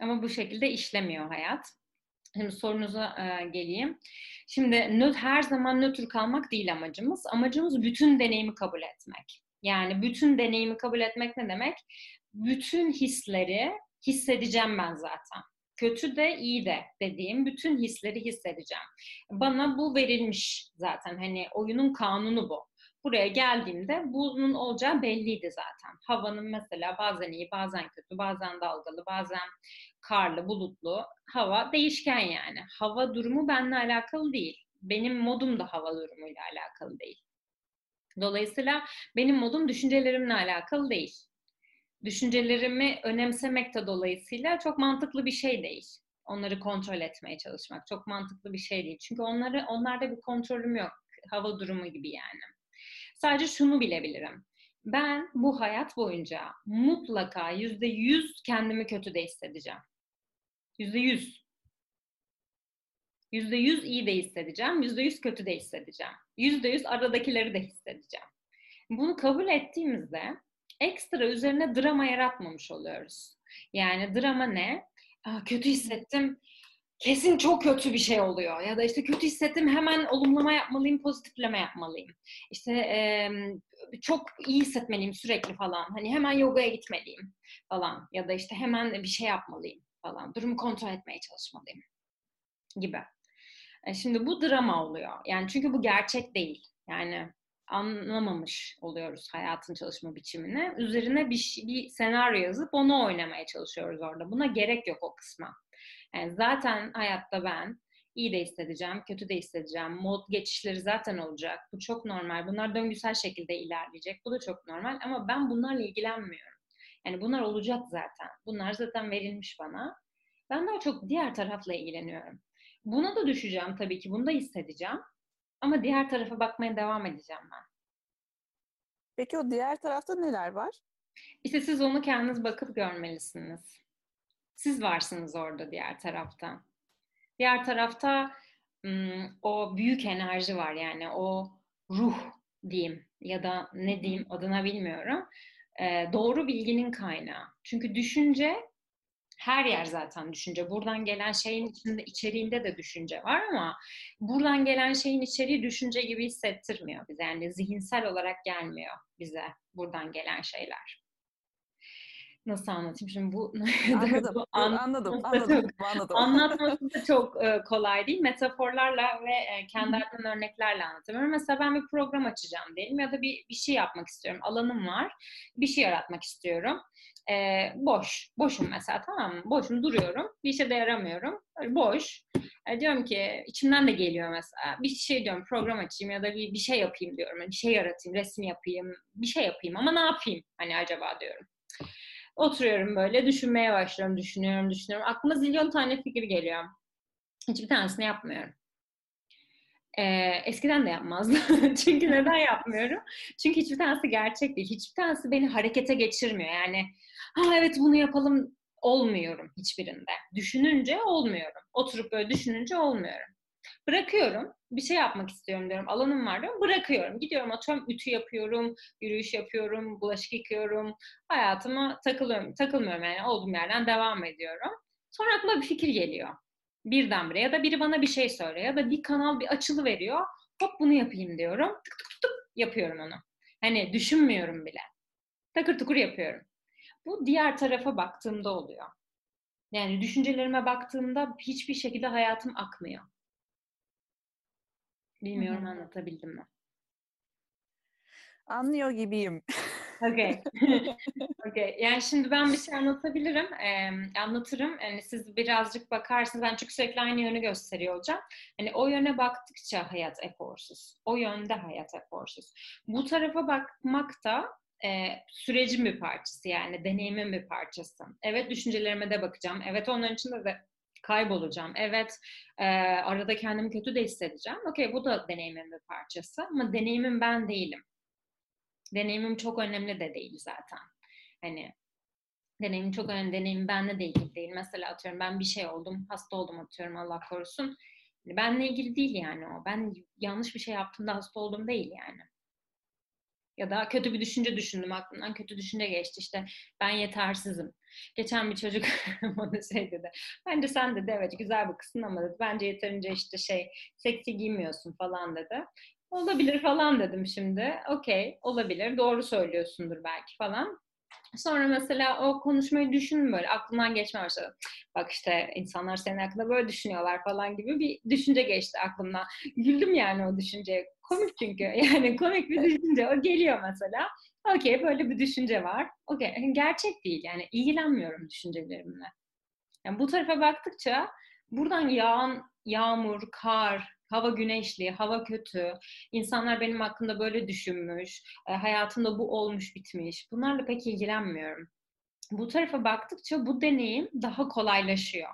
Ama bu şekilde işlemiyor hayat. Şimdi sorunuza e, geleyim. Şimdi nöt, her zaman nötr kalmak değil amacımız. Amacımız bütün deneyimi kabul etmek. Yani bütün deneyimi kabul etmek ne demek? Bütün hisleri hissedeceğim ben zaten. Kötü de iyi de dediğim bütün hisleri hissedeceğim. Bana bu verilmiş zaten. Hani oyunun kanunu bu. Buraya geldiğimde bunun olacağı belliydi zaten. Havanın mesela bazen iyi, bazen kötü, bazen dalgalı, bazen karlı, bulutlu. Hava değişken yani. Hava durumu benimle alakalı değil. Benim modum da hava durumuyla alakalı değil. Dolayısıyla benim modum düşüncelerimle alakalı değil. Düşüncelerimi önemsemek dolayısıyla çok mantıklı bir şey değil. Onları kontrol etmeye çalışmak çok mantıklı bir şey değil. Çünkü onları onlarda bir kontrolüm yok. Hava durumu gibi yani. Sadece şunu bilebilirim. Ben bu hayat boyunca mutlaka yüzde yüz kendimi kötü de hissedeceğim. Yüzde yüz. Yüzde yüz iyi de hissedeceğim. Yüzde yüz kötü de hissedeceğim. Yüzde yüz aradakileri de hissedeceğim. Bunu kabul ettiğimizde ekstra üzerine drama yaratmamış oluyoruz. Yani drama ne? Aa, kötü hissettim. Kesin çok kötü bir şey oluyor. Ya da işte kötü hissettim hemen olumlama yapmalıyım, pozitifleme yapmalıyım. İşte e, çok iyi hissetmeliyim sürekli falan. Hani hemen yogaya gitmeliyim falan. Ya da işte hemen bir şey yapmalıyım falan. Durumu kontrol etmeye çalışmalıyım gibi. E şimdi bu drama oluyor. Yani çünkü bu gerçek değil. Yani anlamamış oluyoruz hayatın çalışma biçimini. Üzerine bir, bir senaryo yazıp onu oynamaya çalışıyoruz orada. Buna gerek yok o kısma. Yani zaten hayatta ben iyi de hissedeceğim, kötü de hissedeceğim. Mod geçişleri zaten olacak. Bu çok normal. Bunlar döngüsel şekilde ilerleyecek. Bu da çok normal ama ben bunlarla ilgilenmiyorum. Yani bunlar olacak zaten. Bunlar zaten verilmiş bana. Ben daha çok diğer tarafla ilgileniyorum. Buna da düşeceğim tabii ki. Bunu da hissedeceğim. Ama diğer tarafa bakmaya devam edeceğim ben. Peki o diğer tarafta neler var? İşte siz onu kendiniz bakıp görmelisiniz. Siz varsınız orada diğer tarafta. Diğer tarafta o büyük enerji var yani o ruh diyeyim ya da ne diyeyim adına bilmiyorum. Doğru bilginin kaynağı. Çünkü düşünce her yer zaten düşünce. Buradan gelen şeyin içinde içeriğinde de düşünce var ama buradan gelen şeyin içeriği düşünce gibi hissettirmiyor bize. Yani zihinsel olarak gelmiyor bize buradan gelen şeyler. Nasıl anlatayım? Şimdi bu anladım. bu an, anladım anladım anladım. Anlatması da çok e, kolay değil. Metaforlarla ve e, kendi adımdan örneklerle anlatıyorum mesela ben bir program açacağım diyelim ya da bir bir şey yapmak istiyorum. Alanım var. Bir şey yaratmak istiyorum e, boş. Boşum mesela tamam mı? Boşum duruyorum. Bir işe de yaramıyorum. Böyle boş. E, diyorum ki içimden de geliyor mesela. Bir şey diyorum program açayım ya da bir, bir şey yapayım diyorum. Yani bir şey yaratayım, resim yapayım, bir şey yapayım ama ne yapayım hani acaba diyorum. Oturuyorum böyle düşünmeye başlıyorum, düşünüyorum, düşünüyorum. Aklıma zilyon tane fikir geliyor. Hiçbir tanesini yapmıyorum. Ee, eskiden de yapmazdım. Çünkü neden yapmıyorum? Çünkü hiçbir tanesi gerçek değil. Hiçbir tanesi beni harekete geçirmiyor. Yani ha evet bunu yapalım olmuyorum hiçbirinde. Düşününce olmuyorum. Oturup böyle düşününce olmuyorum. Bırakıyorum. Bir şey yapmak istiyorum diyorum. Alanım var diyorum. Bırakıyorum. Gidiyorum atıyorum ütü yapıyorum, yürüyüş yapıyorum, bulaşık yıkıyorum. Hayatıma takılıyorum. Takılmıyorum yani olduğum yerden devam ediyorum. Sonra aklıma bir fikir geliyor. Birdenbire ya da biri bana bir şey söylüyor ya da bir kanal bir açılı veriyor. Hop bunu yapayım diyorum. Tık tık tık yapıyorum onu. Hani düşünmüyorum bile. Takır tukur yapıyorum. Bu diğer tarafa baktığımda oluyor. Yani düşüncelerime baktığımda hiçbir şekilde hayatım akmıyor. Bilmiyorum Hı-hı. anlatabildim mi? Anlıyor gibiyim. Okay. okay. Yani şimdi ben bir şey anlatabilirim. Ee, anlatırım. Yani siz birazcık bakarsınız. Ben çünkü sürekli aynı yönü gösteriyor olacağım. Hani o yöne baktıkça hayat eforsuz. O yönde hayat eforsuz. Bu tarafa bakmak da e, sürecin bir parçası yani deneyimin bir parçası. Evet düşüncelerime de bakacağım. Evet onların içinde de kaybolacağım. Evet e, arada kendimi kötü de hissedeceğim. Okey bu da deneyimin bir parçası ama deneyimim ben değilim. Deneyimim çok önemli de değil zaten. Hani deneyim çok önemli. Deneyim benle de ilgili değil. Mesela atıyorum ben bir şey oldum, hasta oldum atıyorum Allah korusun. Hani benle ilgili değil yani o. Ben yanlış bir şey yaptığımda hasta oldum değil yani. Ya da kötü bir düşünce düşündüm aklımdan kötü düşünce geçti işte ben yetersizim. Geçen bir çocuk bana şey dedi. Bence sen dedi evet güzel bir kızsın ama dedi bence yeterince işte şey seksi giymiyorsun falan dedi. Olabilir falan dedim şimdi. Okey, olabilir. Doğru söylüyorsundur belki falan. Sonra mesela o konuşmayı düşün böyle aklından geçmeye başladı. Bak işte insanlar senin hakkında böyle düşünüyorlar falan gibi bir düşünce geçti aklımdan. Güldüm yani o düşünceye. Komik çünkü. Yani komik bir düşünce. O geliyor mesela. Okey böyle bir düşünce var. Okey gerçek değil yani ilgilenmiyorum düşüncelerimle. Yani bu tarafa baktıkça buradan yağan yağmur, kar, hava güneşli, hava kötü, insanlar benim hakkında böyle düşünmüş, e, hayatımda bu olmuş bitmiş. Bunlarla pek ilgilenmiyorum. Bu tarafa baktıkça bu deneyim daha kolaylaşıyor.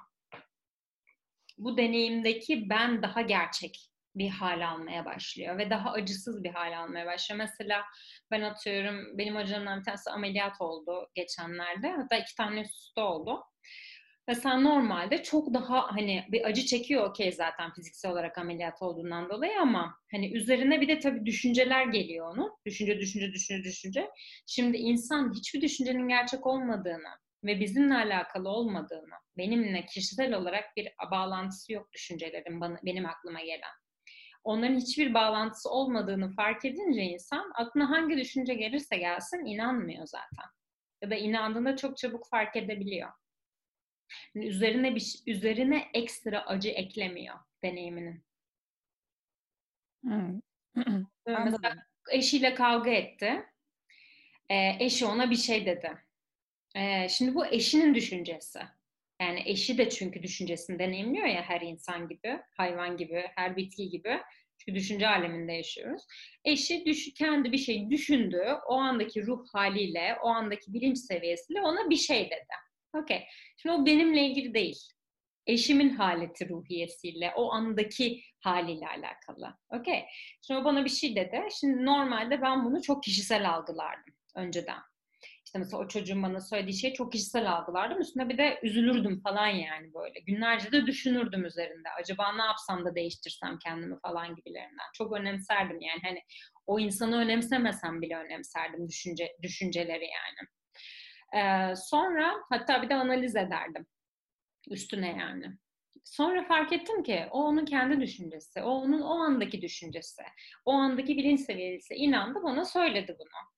Bu deneyimdeki ben daha gerçek bir hal almaya başlıyor ve daha acısız bir hal almaya başlıyor. Mesela ben atıyorum benim hocamdan bir tanesi ameliyat oldu geçenlerde. Hatta iki tane üst oldu. Ve sen normalde çok daha hani bir acı çekiyor okey zaten fiziksel olarak ameliyat olduğundan dolayı ama hani üzerine bir de tabii düşünceler geliyor onun. Düşünce, düşünce, düşünce, düşünce. Şimdi insan hiçbir düşüncenin gerçek olmadığını ve bizimle alakalı olmadığını, benimle kişisel olarak bir bağlantısı yok düşüncelerin bana, benim aklıma gelen. Onların hiçbir bağlantısı olmadığını fark edince insan aklına hangi düşünce gelirse gelsin inanmıyor zaten. Ya da inandığında çok çabuk fark edebiliyor. Yani üzerine bir üzerine ekstra acı eklemiyor deneyiminin. Hmm. Mesela eşiyle kavga etti. E, eşi ona bir şey dedi. E, şimdi bu eşinin düşüncesi. Yani eşi de çünkü düşüncesini deneyimliyor ya her insan gibi, hayvan gibi, her bitki gibi. Çünkü düşünce aleminde yaşıyoruz. Eşi düş, kendi bir şey düşündü. O andaki ruh haliyle, o andaki bilinç seviyesiyle ona bir şey dedi. Okey. Şimdi o benimle ilgili değil. Eşimin haleti ruhiyesiyle, o andaki haliyle alakalı. Okey. Şimdi o bana bir şey dedi. Şimdi normalde ben bunu çok kişisel algılardım önceden. İşte mesela o çocuğun bana söylediği şeyi çok kişisel algılardım. Üstüne bir de üzülürdüm falan yani böyle. Günlerce de düşünürdüm üzerinde. Acaba ne yapsam da değiştirsem kendimi falan gibilerinden. Çok önemserdim yani. Hani o insanı önemsemesem bile önemserdim düşünce düşünceleri yani. Ee, sonra hatta bir de analiz ederdim üstüne yani. Sonra fark ettim ki o onun kendi düşüncesi, o onun o andaki düşüncesi, o andaki bilinç seviyesi inandı bana söyledi bunu.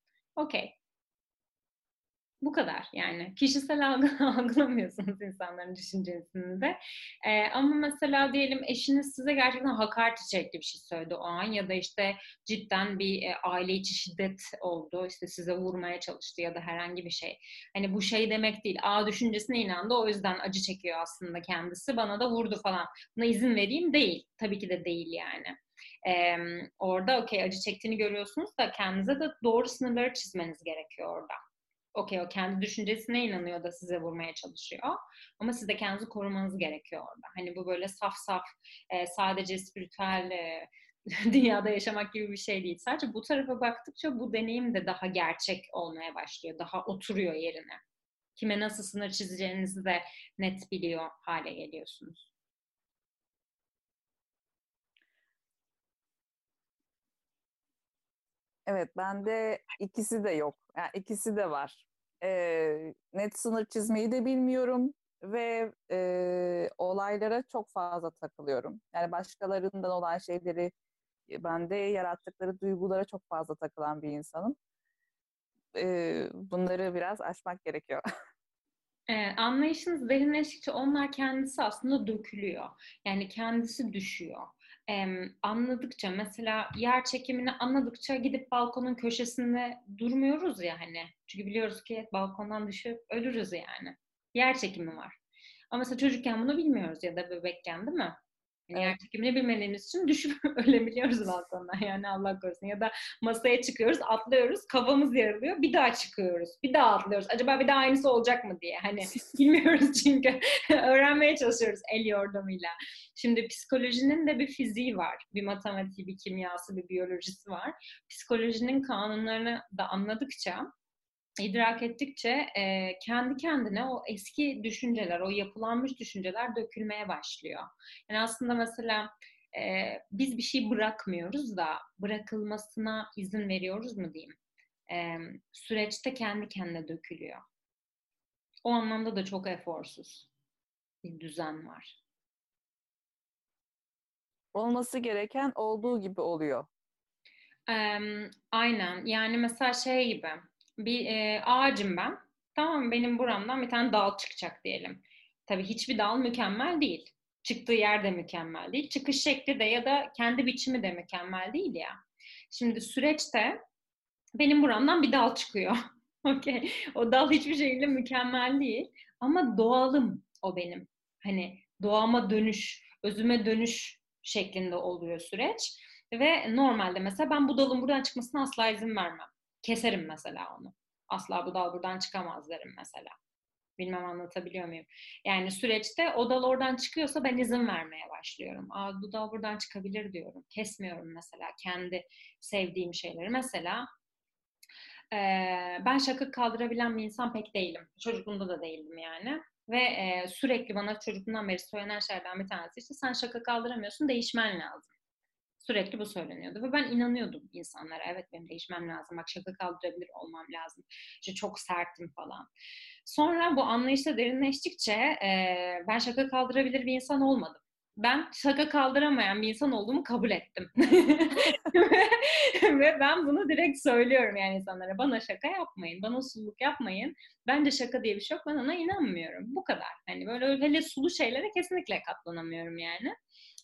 Okey. Bu kadar yani. Kişisel algı, algılamıyorsunuz insanların düşüncesini de. Ee, ama mesela diyelim eşiniz size gerçekten hakaret içerikli bir şey söyledi o an ya da işte cidden bir e, aile içi şiddet oldu. işte size vurmaya çalıştı ya da herhangi bir şey. Hani bu şey demek değil. A düşüncesine inandı o yüzden acı çekiyor aslında kendisi. Bana da vurdu falan. Buna izin vereyim değil. Tabii ki de değil yani. Ee, orada okey acı çektiğini görüyorsunuz da kendinize de doğru sınırları çizmeniz gerekiyor orada okey o kendi düşüncesine inanıyor da size vurmaya çalışıyor. Ama siz de kendinizi korumanız gerekiyor orada. Hani bu böyle saf saf e, sadece spiritüel e, dünyada yaşamak gibi bir şey değil. Sadece bu tarafa baktıkça bu deneyim de daha gerçek olmaya başlıyor. Daha oturuyor yerine. Kime nasıl sınır çizeceğinizi de net biliyor hale geliyorsunuz. Evet, bende ikisi de yok. Yani ikisi de var. Ee, net sınır çizmeyi de bilmiyorum ve e, olaylara çok fazla takılıyorum. Yani başkalarından olan şeyleri bende yarattıkları duygulara çok fazla takılan bir insanım. Ee, bunları biraz aşmak gerekiyor. Ee, anlayışınız derinleştikçe onlar kendisi aslında dökülüyor. Yani kendisi düşüyor e, anladıkça mesela yer çekimini anladıkça gidip balkonun köşesinde durmuyoruz ya hani. Çünkü biliyoruz ki balkondan düşüp ölürüz yani. Yer çekimi var. Ama mesela çocukken bunu bilmiyoruz ya da bebekken değil mi? Yani evet. yer çekimini bilmediğimiz için düşüp ölebiliyoruz balkondan yani Allah korusun. Ya da masaya çıkıyoruz, atlıyoruz, kafamız yarılıyor, bir daha çıkıyoruz, bir daha atlıyoruz. Acaba bir daha aynısı olacak mı diye. Hani bilmiyoruz çünkü öğrenmeye çalışıyoruz el yordamıyla. Şimdi psikolojinin de bir fiziği var. Bir matematiği, bir kimyası, bir biyolojisi var. Psikolojinin kanunlarını da anladıkça idrak ettikçe e, kendi kendine o eski düşünceler, o yapılanmış düşünceler dökülmeye başlıyor. Yani aslında mesela e, biz bir şey bırakmıyoruz da bırakılmasına izin veriyoruz mu diyeyim. E, süreçte kendi kendine dökülüyor. O anlamda da çok eforsuz bir düzen var. Olması gereken olduğu gibi oluyor. Eee, aynen. Yani mesela şey gibi bir e, ağacım ben. Tamam? Benim buramdan bir tane dal çıkacak diyelim. Tabii hiçbir dal mükemmel değil. Çıktığı yer de mükemmel değil. Çıkış şekli de ya da kendi biçimi de mükemmel değil ya. Şimdi süreçte benim buramdan bir dal çıkıyor. Okey. O dal hiçbir şekilde mükemmel değil. Ama doğalım o benim. Hani doğama dönüş, özüme dönüş şeklinde oluyor süreç. Ve normalde mesela ben bu dalın buradan çıkmasına asla izin vermem. Keserim mesela onu. Asla bu dal buradan çıkamaz derim mesela. Bilmem anlatabiliyor muyum? Yani süreçte o dal oradan çıkıyorsa ben izin vermeye başlıyorum. Aa bu dal buradan çıkabilir diyorum. Kesmiyorum mesela kendi sevdiğim şeyleri. Mesela e, ben şaka kaldırabilen bir insan pek değilim. Çocukluğumda da değildim yani. Ve e, sürekli bana çocukluğumdan beri söylenen şeylerden bir tanesi işte sen şaka kaldıramıyorsun değişmen lazım. Sürekli bu söyleniyordu ve ben inanıyordum insanlara. Evet benim değişmem lazım. Bak şaka kaldırabilir olmam lazım. İşte çok sertim falan. Sonra bu anlayışla derinleştikçe e, ben şaka kaldırabilir bir insan olmadım. Ben şaka kaldıramayan bir insan olduğumu kabul ettim. ve ben bunu direkt söylüyorum yani insanlara. Bana şaka yapmayın, bana suluk yapmayın. Bence şaka diye bir şey yok. Ben ona inanmıyorum. Bu kadar. Hani böyle hele sulu şeylere kesinlikle katlanamıyorum yani.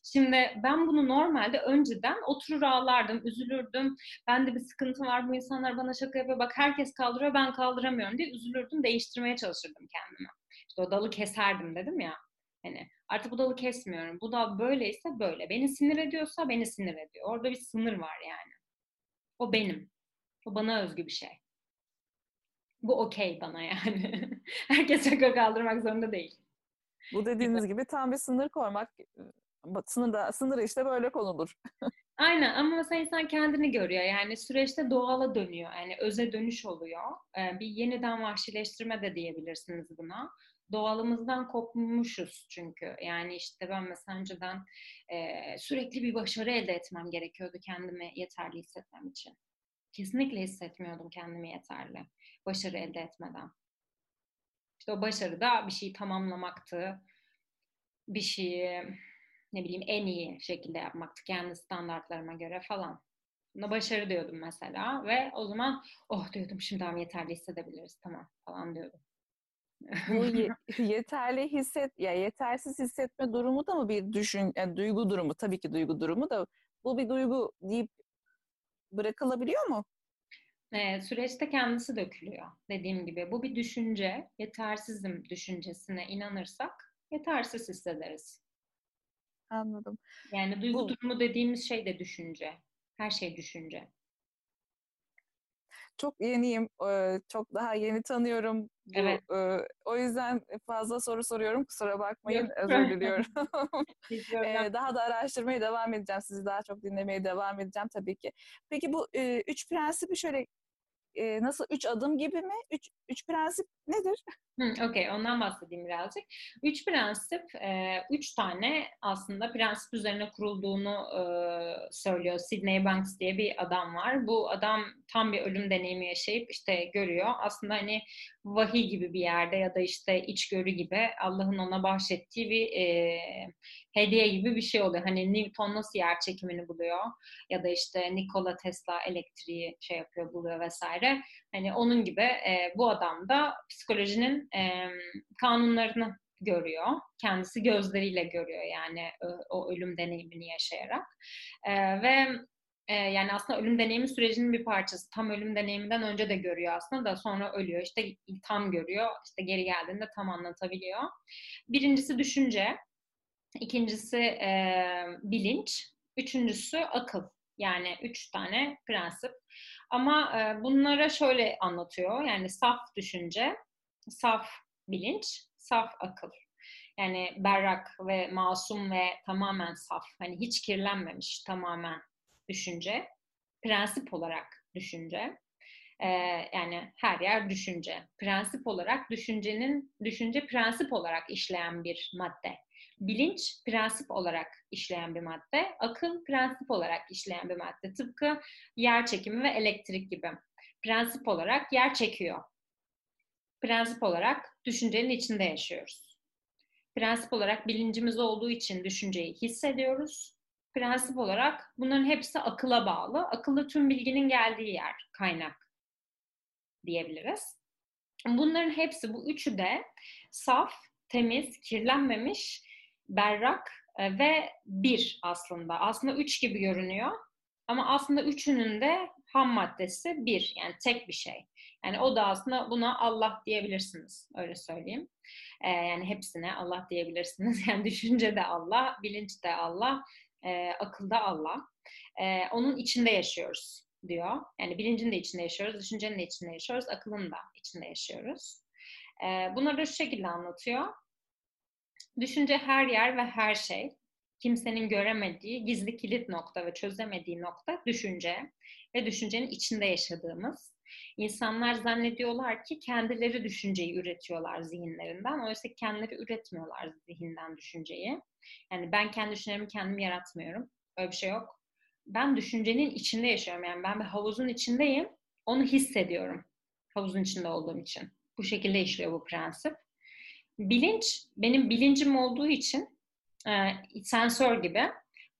Şimdi ben bunu normalde önceden oturur ağlardım, üzülürdüm. Bende bir sıkıntı var, bu insanlar bana şaka yapıyor. Bak herkes kaldırıyor, ben kaldıramıyorum diye üzülürdüm, değiştirmeye çalışırdım kendimi. İşte o dalı keserdim dedim ya. Hani artık bu dalı kesmiyorum. Bu dal böyleyse böyle. Beni sinir ediyorsa beni sinir ediyor. Orada bir sınır var yani. O benim. O bana özgü bir şey. Bu okey bana yani. Herkes şaka kaldırmak zorunda değil. Bu dediğiniz gibi tam bir sınır koymak sınırda, sınırı işte böyle konulur. Aynen ama mesela insan kendini görüyor. Yani süreçte doğala dönüyor. Yani öze dönüş oluyor. Ee, bir yeniden vahşileştirme de diyebilirsiniz buna. Doğalımızdan kopmuşuz çünkü. Yani işte ben mesela önceden e, sürekli bir başarı elde etmem gerekiyordu kendimi yeterli hissetmem için. Kesinlikle hissetmiyordum kendimi yeterli. Başarı elde etmeden. İşte o başarı da bir şeyi tamamlamaktı. Bir şeyi ne bileyim en iyi şekilde yapmaktı kendi standartlarıma göre falan. Buna başarı diyordum mesela ve o zaman oh diyordum şimdi tamam yeterli hissedebiliriz tamam falan diyordum. Bu yeterli hisset ya yetersiz hissetme durumu da mı bir düşün yani duygu durumu tabii ki duygu durumu da bu bir duygu deyip bırakılabiliyor mu? E, süreçte kendisi dökülüyor dediğim gibi. Bu bir düşünce, yetersizim düşüncesine inanırsak yetersiz hissederiz. Anladım. Yani duygu Bu... durumu dediğimiz şey de düşünce. Her şey düşünce. Çok yeniyim. Çok daha yeni tanıyorum. Bu, evet. O yüzden fazla soru soruyorum. Kusura bakmayın. Yok. Özür diliyorum. daha da araştırmaya devam edeceğim. Sizi daha çok dinlemeye devam edeceğim tabii ki. Peki bu üç prensibi şöyle nasıl üç adım gibi mi? Üç, üç prensip nedir? Okey, ondan bahsedeyim birazcık. Üç prensip, e, üç tane aslında prensip üzerine kurulduğunu e, söylüyor. Sidney Banks diye bir adam var. Bu adam tam bir ölüm deneyimi yaşayıp işte görüyor. Aslında hani vahiy gibi bir yerde ya da işte içgörü gibi Allah'ın ona bahşettiği bir e, hediye gibi bir şey oluyor. Hani Newton nasıl yer çekimini buluyor ya da işte Nikola Tesla elektriği şey yapıyor, buluyor vesaire. Hani onun gibi e, bu adam da psikolojinin e, kanunlarını görüyor. Kendisi gözleriyle görüyor yani o ölüm deneyimini yaşayarak. E, ve e, yani aslında ölüm deneyimi sürecinin bir parçası. Tam ölüm deneyiminden önce de görüyor aslında da sonra ölüyor. İşte tam görüyor. İşte geri geldiğinde tam anlatabiliyor. Birincisi düşünce. İkincisi e, bilinç. Üçüncüsü akıl. Yani üç tane prensip. Ama e, bunlara şöyle anlatıyor. Yani saf düşünce, saf bilinç, saf akıl. Yani berrak ve masum ve tamamen saf. Hani hiç kirlenmemiş tamamen düşünce. Prensip olarak düşünce. Ee, yani her yer düşünce. Prensip olarak düşüncenin, düşünce prensip olarak işleyen bir madde. Bilinç prensip olarak işleyen bir madde. Akıl prensip olarak işleyen bir madde. Tıpkı yer çekimi ve elektrik gibi. Prensip olarak yer çekiyor. Prensip olarak düşüncenin içinde yaşıyoruz. Prensip olarak bilincimiz olduğu için düşünceyi hissediyoruz. prensip olarak bunların hepsi akıla bağlı. Akılda tüm bilginin geldiği yer, kaynak diyebiliriz. Bunların hepsi, bu üçü de saf, temiz, kirlenmemiş, berrak e, ve bir aslında. Aslında üç gibi görünüyor. Ama aslında üçünün de ham maddesi bir. Yani tek bir şey. Yani o da aslında buna Allah diyebilirsiniz. Öyle söyleyeyim. Ee, yani hepsine Allah diyebilirsiniz. Yani düşünce de Allah, bilinç de Allah, e, akıl da Allah. E, onun içinde yaşıyoruz diyor. Yani bilincin de içinde yaşıyoruz, düşüncenin de içinde yaşıyoruz, akılın da içinde yaşıyoruz. E, bunları da şu şekilde anlatıyor. Düşünce her yer ve her şey, kimsenin göremediği gizli kilit nokta ve çözemediği nokta düşünce ve düşüncenin içinde yaşadığımız. İnsanlar zannediyorlar ki kendileri düşünceyi üretiyorlar zihinlerinden. Oysa kendileri üretmiyorlar zihinden düşünceyi. Yani ben kendi düşüncelerimi kendim yaratmıyorum. Öyle bir şey yok. Ben düşüncenin içinde yaşıyorum. Yani ben bir havuzun içindeyim. Onu hissediyorum. Havuzun içinde olduğum için. Bu şekilde işliyor bu prensip. Bilinç, benim bilincim olduğu için e, sensör gibi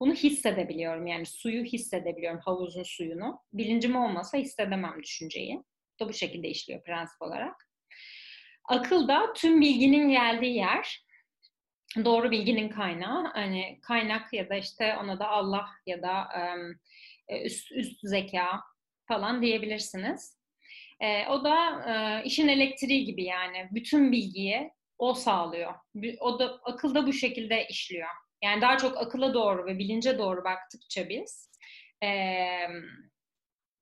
bunu hissedebiliyorum. Yani suyu hissedebiliyorum, havuzun suyunu. Bilincim olmasa hissedemem düşünceyi. Da bu şekilde işliyor prensip olarak. Akıl da tüm bilginin geldiği yer. Doğru bilginin kaynağı. Hani kaynak ya da işte ona da Allah ya da e, üst, üst zeka falan diyebilirsiniz. E, o da e, işin elektriği gibi yani. Bütün bilgiyi o sağlıyor. O da akıl da bu şekilde işliyor. Yani daha çok akıla doğru ve bilince doğru baktıkça biz e,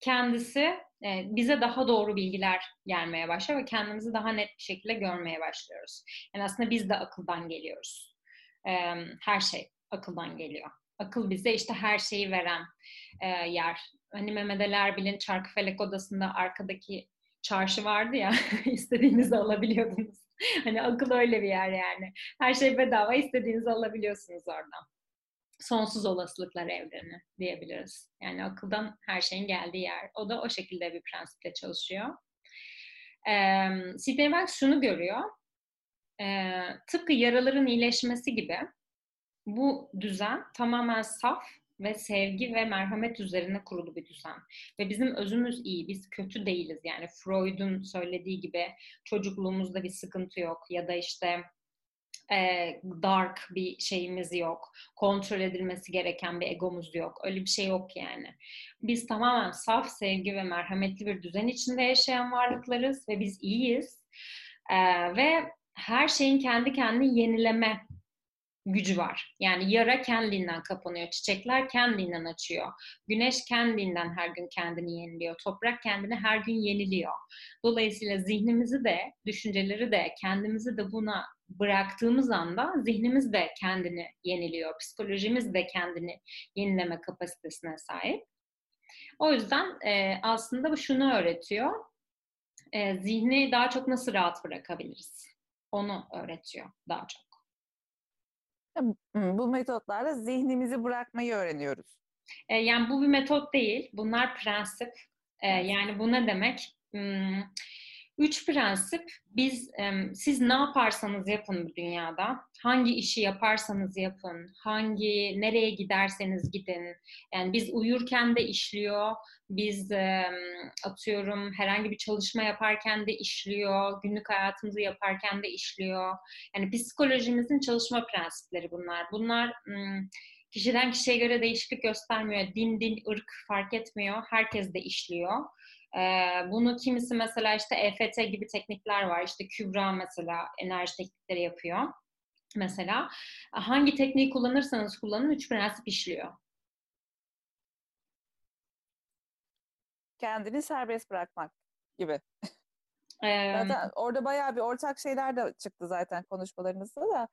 kendisi e, bize daha doğru bilgiler gelmeye başlıyor ve kendimizi daha net bir şekilde görmeye başlıyoruz. Yani aslında biz de akıldan geliyoruz. E, her şey akıldan geliyor. Akıl bize işte her şeyi veren e, yer. Hani Mehmet Ali Erbil'in Çarkıfelek Odası'nda arkadaki çarşı vardı ya istediğinizi alabiliyordunuz. hani akıl öyle bir yer yani. Her şey bedava istediğinizi alabiliyorsunuz oradan. Sonsuz olasılıklar evreni diyebiliriz. Yani akıldan her şeyin geldiği yer. O da o şekilde bir prensiple çalışıyor. Ee, Sidney Banks şunu görüyor. Ee, tıpkı yaraların iyileşmesi gibi bu düzen tamamen saf ve sevgi ve merhamet üzerine kurulu bir düzen. Ve bizim özümüz iyi, biz kötü değiliz. Yani Freud'un söylediği gibi çocukluğumuzda bir sıkıntı yok ya da işte e, dark bir şeyimiz yok. Kontrol edilmesi gereken bir egomuz yok. Öyle bir şey yok yani. Biz tamamen saf sevgi ve merhametli bir düzen içinde yaşayan varlıklarız ve biz iyiyiz. E, ve her şeyin kendi kendini yenileme gücü var. Yani yara kendinden kapanıyor, çiçekler kendinden açıyor, güneş kendinden her gün kendini yeniliyor, toprak kendini her gün yeniliyor. Dolayısıyla zihnimizi de, düşünceleri de, kendimizi de buna bıraktığımız anda zihnimiz de kendini yeniliyor, psikolojimiz de kendini yenileme kapasitesine sahip. O yüzden e, aslında bu şunu öğretiyor, e, zihni daha çok nasıl rahat bırakabiliriz? Onu öğretiyor daha çok. Bu metotlarla zihnimizi bırakmayı öğreniyoruz. E, yani bu bir metot değil. Bunlar prensip. E, yani bu ne demek? Üç prensip. Biz, siz ne yaparsanız yapın bu dünyada, hangi işi yaparsanız yapın, hangi nereye giderseniz gidin. Yani biz uyurken de işliyor, biz atıyorum herhangi bir çalışma yaparken de işliyor, günlük hayatımızı yaparken de işliyor. Yani psikolojimizin çalışma prensipleri bunlar. Bunlar kişiden kişiye göre değişiklik göstermiyor. Din, din, ırk fark etmiyor. Herkes de işliyor. Bunu kimisi mesela işte EFT gibi teknikler var. İşte Kübra mesela enerji teknikleri yapıyor. Mesela hangi tekniği kullanırsanız kullanın üç prensip işliyor. kendini serbest bırakmak gibi. Ee, zaten orada bayağı bir ortak şeyler de çıktı zaten konuşmalarınızda da.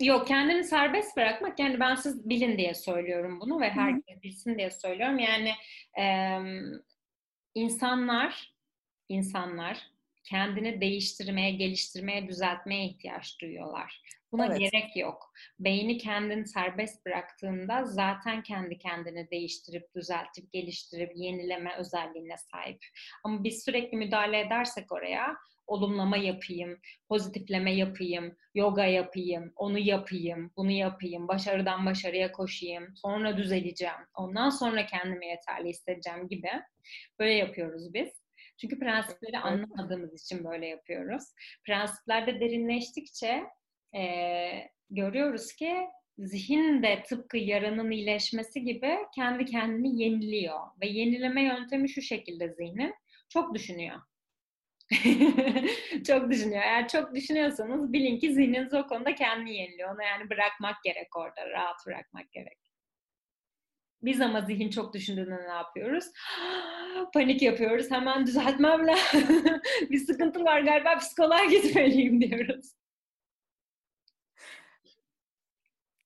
Yok kendini serbest bırakmak yani ben siz bilin diye söylüyorum bunu ve herkes bilsin diye söylüyorum. Yani e, insanlar insanlar kendini değiştirmeye, geliştirmeye, düzeltmeye ihtiyaç duyuyorlar. Buna evet. gerek yok. Beyni kendini serbest bıraktığında zaten kendi kendini değiştirip, düzeltip, geliştirip, yenileme özelliğine sahip. Ama biz sürekli müdahale edersek oraya olumlama yapayım, pozitifleme yapayım, yoga yapayım, onu yapayım, bunu yapayım, başarıdan başarıya koşayım, sonra düzeleceğim, ondan sonra kendimi yeterli hissedeceğim gibi böyle yapıyoruz biz. Çünkü prensipleri anlamadığımız için böyle yapıyoruz. Prensiplerde derinleştikçe e, görüyoruz ki zihin de tıpkı yaranın iyileşmesi gibi kendi kendini yeniliyor. Ve yenileme yöntemi şu şekilde zihnin. Çok düşünüyor. çok düşünüyor. Eğer çok düşünüyorsanız bilin ki zihniniz o konuda kendini yeniliyor. Onu yani bırakmak gerek orada. Rahat bırakmak gerek. Biz ama zihin çok düşündüğünde ne yapıyoruz? Panik yapıyoruz. Hemen düzeltmem lazım. bir sıkıntı var galiba psikoloğa gitmeliyim diyoruz.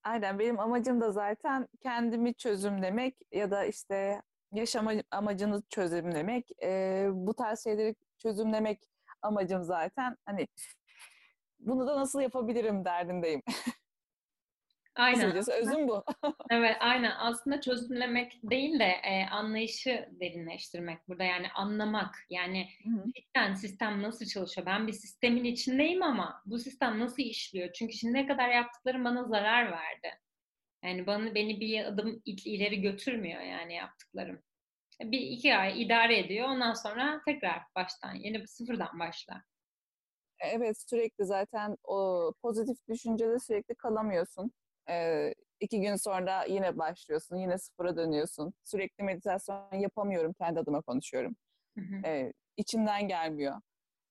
Aynen benim amacım da zaten kendimi çözümlemek ya da işte yaşam amacını çözümlemek. E, bu tarz şeyleri çözümlemek amacım zaten. Hani bunu da nasıl yapabilirim derdindeyim. Aynen. Kısacası özüm bu. evet aynen. Aslında çözümlemek değil de e, anlayışı derinleştirmek burada. Yani anlamak. Yani cidden sistem nasıl çalışıyor? Ben bir sistemin içindeyim ama bu sistem nasıl işliyor? Çünkü şimdiye kadar yaptıklarım bana zarar verdi. Yani bana beni bir adım ileri götürmüyor yani yaptıklarım. Bir iki ay idare ediyor. Ondan sonra tekrar baştan, yeni bir sıfırdan başla. Evet sürekli zaten o pozitif düşüncede sürekli kalamıyorsun. Ee, iki gün sonra yine başlıyorsun, yine sıfıra dönüyorsun. Sürekli meditasyon yapamıyorum, kendi adıma konuşuyorum. Hı hı. Ee, içimden gelmiyor.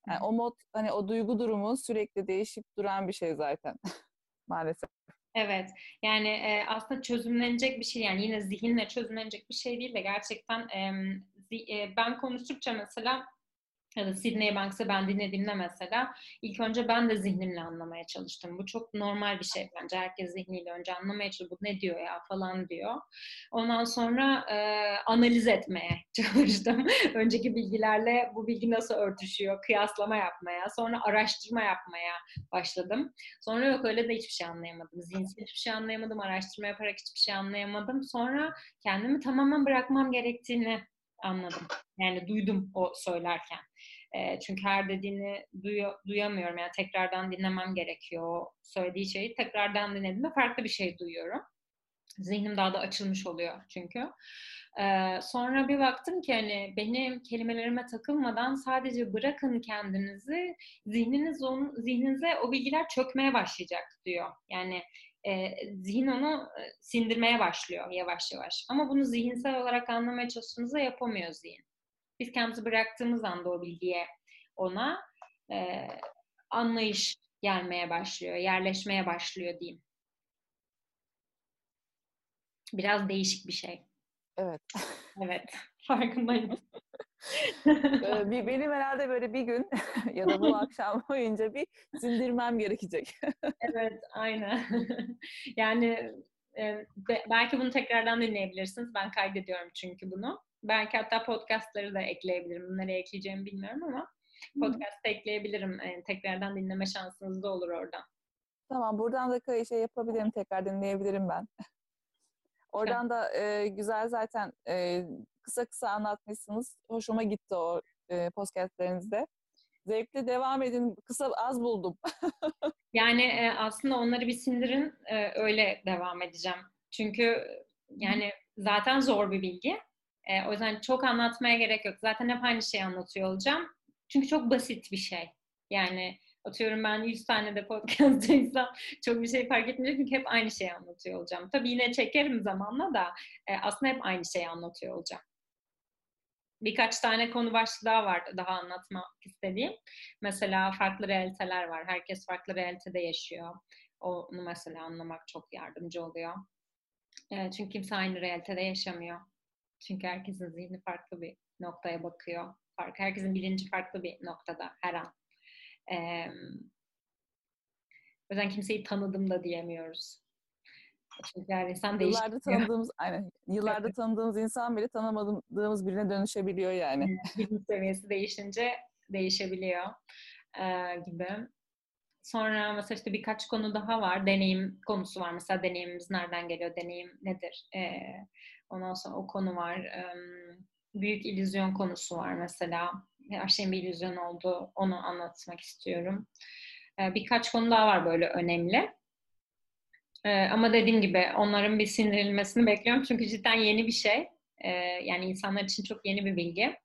Yani o mod, hani o duygu durumu sürekli değişip duran bir şey zaten maalesef. Evet, yani e, aslında çözümlenecek bir şey yani yine zihinle çözümlenecek bir şey değil de gerçekten e, ben konuştukça mesela ya da Sydney Banks'ı ben dinlediğimde mesela ilk önce ben de zihnimle anlamaya çalıştım. Bu çok normal bir şey bence. Herkes zihniyle önce anlamaya çalışıyor. Bu ne diyor ya falan diyor. Ondan sonra e, analiz etmeye çalıştım. Önceki bilgilerle bu bilgi nasıl örtüşüyor? Kıyaslama yapmaya. Sonra araştırma yapmaya başladım. Sonra yok öyle de hiçbir şey anlayamadım. Zihinsel hiçbir şey anlayamadım. Araştırma yaparak hiçbir şey anlayamadım. Sonra kendimi tamamen bırakmam gerektiğini anladım. Yani duydum o söylerken. E, çünkü her dediğini duyu, duyamıyorum. Yani tekrardan dinlemem gerekiyor. O söylediği şeyi tekrardan dinlediğimde farklı bir şey duyuyorum. Zihnim daha da açılmış oluyor çünkü. Ee, sonra bir baktım ki hani benim kelimelerime takılmadan sadece bırakın kendinizi, zihniniz onun, zihninize o bilgiler çökmeye başlayacak diyor. Yani e, zihin onu e, sindirmeye başlıyor yavaş yavaş. Ama bunu zihinsel olarak anlamaya çalıştığımızda yapamıyor zihin. Biz kendimizi bıraktığımız anda o bilgiye ona e, anlayış gelmeye başlıyor, yerleşmeye başlıyor diyeyim. Biraz değişik bir şey. Evet. Evet, farkındayım. bir, benim herhalde böyle bir gün ya da bu akşam boyunca bir sindirmem gerekecek. evet, aynen. yani e, belki bunu tekrardan dinleyebilirsiniz. Ben kaydediyorum çünkü bunu. Belki hatta podcastları da ekleyebilirim. Nereye ekleyeceğimi bilmiyorum ama podcast'ta ekleyebilirim. Yani tekrardan dinleme şansınız da olur oradan. Tamam, buradan da şey yapabilirim, tekrar dinleyebilirim ben. Oradan da e, güzel zaten e, kısa kısa anlatmışsınız. Hoşuma gitti o e, podcastlerinizde. Zevkli devam edin. Kısa az buldum. yani e, aslında onları bir sindirin e, öyle devam edeceğim. Çünkü yani zaten zor bir bilgi. E, o yüzden çok anlatmaya gerek yok. Zaten hep aynı şeyi anlatıyor olacağım. Çünkü çok basit bir şey. Yani atıyorum ben 100 tane de podcast'taysam çok bir şey fark etmeyecek çünkü hep aynı şeyi anlatıyor olacağım. Tabii yine çekerim zamanla da e, aslında hep aynı şeyi anlatıyor olacağım. Birkaç tane konu başlığı daha var daha anlatmak istediğim. Mesela farklı realiteler var. Herkes farklı realitede yaşıyor. Onu mesela anlamak çok yardımcı oluyor. E, çünkü kimse aynı realitede yaşamıyor. Çünkü herkesin zihni farklı bir noktaya bakıyor. Fark, herkesin bilinci farklı bir noktada her an. Ee, o yüzden kimseyi tanıdım da diyemiyoruz. Çünkü her insan değişiyor. Yıllarda tanıdığımız, aynen. Yıllarda tanıdığımız insan bile tanımadığımız birine dönüşebiliyor yani. Bilinç seviyesi değişince değişebiliyor ee, gibi. Sonra mesela işte birkaç konu daha var. Deneyim konusu var. Mesela deneyimimiz nereden geliyor? Deneyim nedir? Ee, ondan sonra o konu var. Büyük illüzyon konusu var mesela. her şeyin bir illüzyon olduğu onu anlatmak istiyorum. Ee, birkaç konu daha var böyle önemli. Ee, ama dediğim gibi onların bir sindirilmesini bekliyorum çünkü cidden yeni bir şey. Ee, yani insanlar için çok yeni bir bilgi.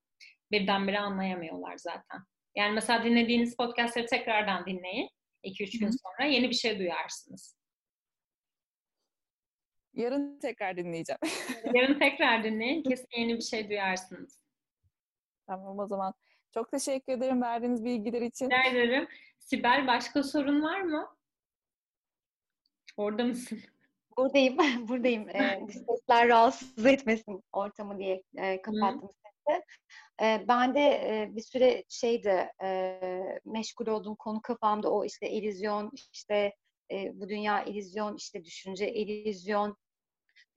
Birdenbire anlayamıyorlar zaten. Yani mesela dinlediğiniz podcastları tekrardan dinleyin. 2-3 gün sonra yeni bir şey duyarsınız. Yarın tekrar dinleyeceğim. Yarın tekrar dinleyin. Kesin yeni bir şey duyarsınız. Tamam o zaman. Çok teşekkür ederim verdiğiniz bilgiler için. Rica ederim. Sibel başka sorun var mı? Orada mısın? Buradayım, buradayım. Ee, sesler rahatsız etmesin ortamı diye e, kapattım sesi. E, ben de e, bir süre şeydi, e, meşgul olduğum konu kafamda o işte illüzyon, işte e, bu dünya illüzyon, işte düşünce illüzyon.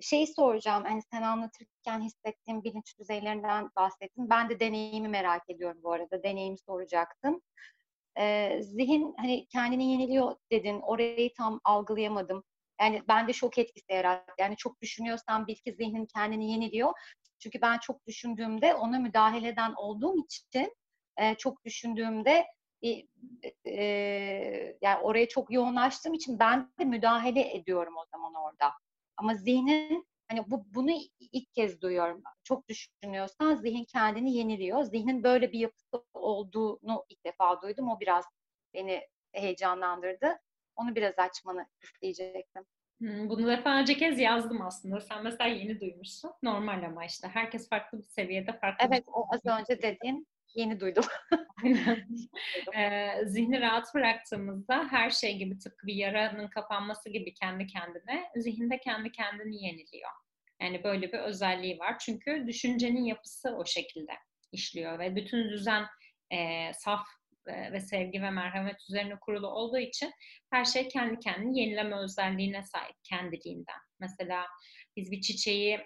Şeyi soracağım, hani sen anlatırken hissettiğim bilinç düzeylerinden bahsettin. Ben de deneyimi merak ediyorum bu arada, deneyimi soracaktım. E, zihin hani kendini yeniliyor dedin, orayı tam algılayamadım. Yani bende şok etkisi yarattı. Yani çok düşünüyorsan bil ki zihnin kendini yeniliyor. Çünkü ben çok düşündüğümde ona müdahale eden olduğum için e, çok düşündüğümde e, e, yani oraya çok yoğunlaştığım için ben de müdahale ediyorum o zaman orada. Ama zihnin hani bu bunu ilk kez duyuyorum. Çok düşünüyorsan zihin kendini yeniliyor. Zihnin böyle bir yapısı olduğunu ilk defa duydum. O biraz beni heyecanlandırdı. Onu biraz açmanı isteyecektim. Bunu defalarca kez yazdım aslında. Sen mesela yeni duymuşsun. Normal ama işte. Herkes farklı bir seviyede farklı Evet, o az önce dediğin yeni duydum. Aynen. ee, zihni rahat bıraktığımızda her şey gibi tıpkı bir yaranın kapanması gibi kendi kendine zihinde kendi kendini yeniliyor. Yani böyle bir özelliği var. Çünkü düşüncenin yapısı o şekilde işliyor ve bütün düzen e, saf ve sevgi ve merhamet üzerine kurulu olduğu için her şey kendi kendini yenileme özelliğine sahip kendiliğinden. Mesela biz bir çiçeği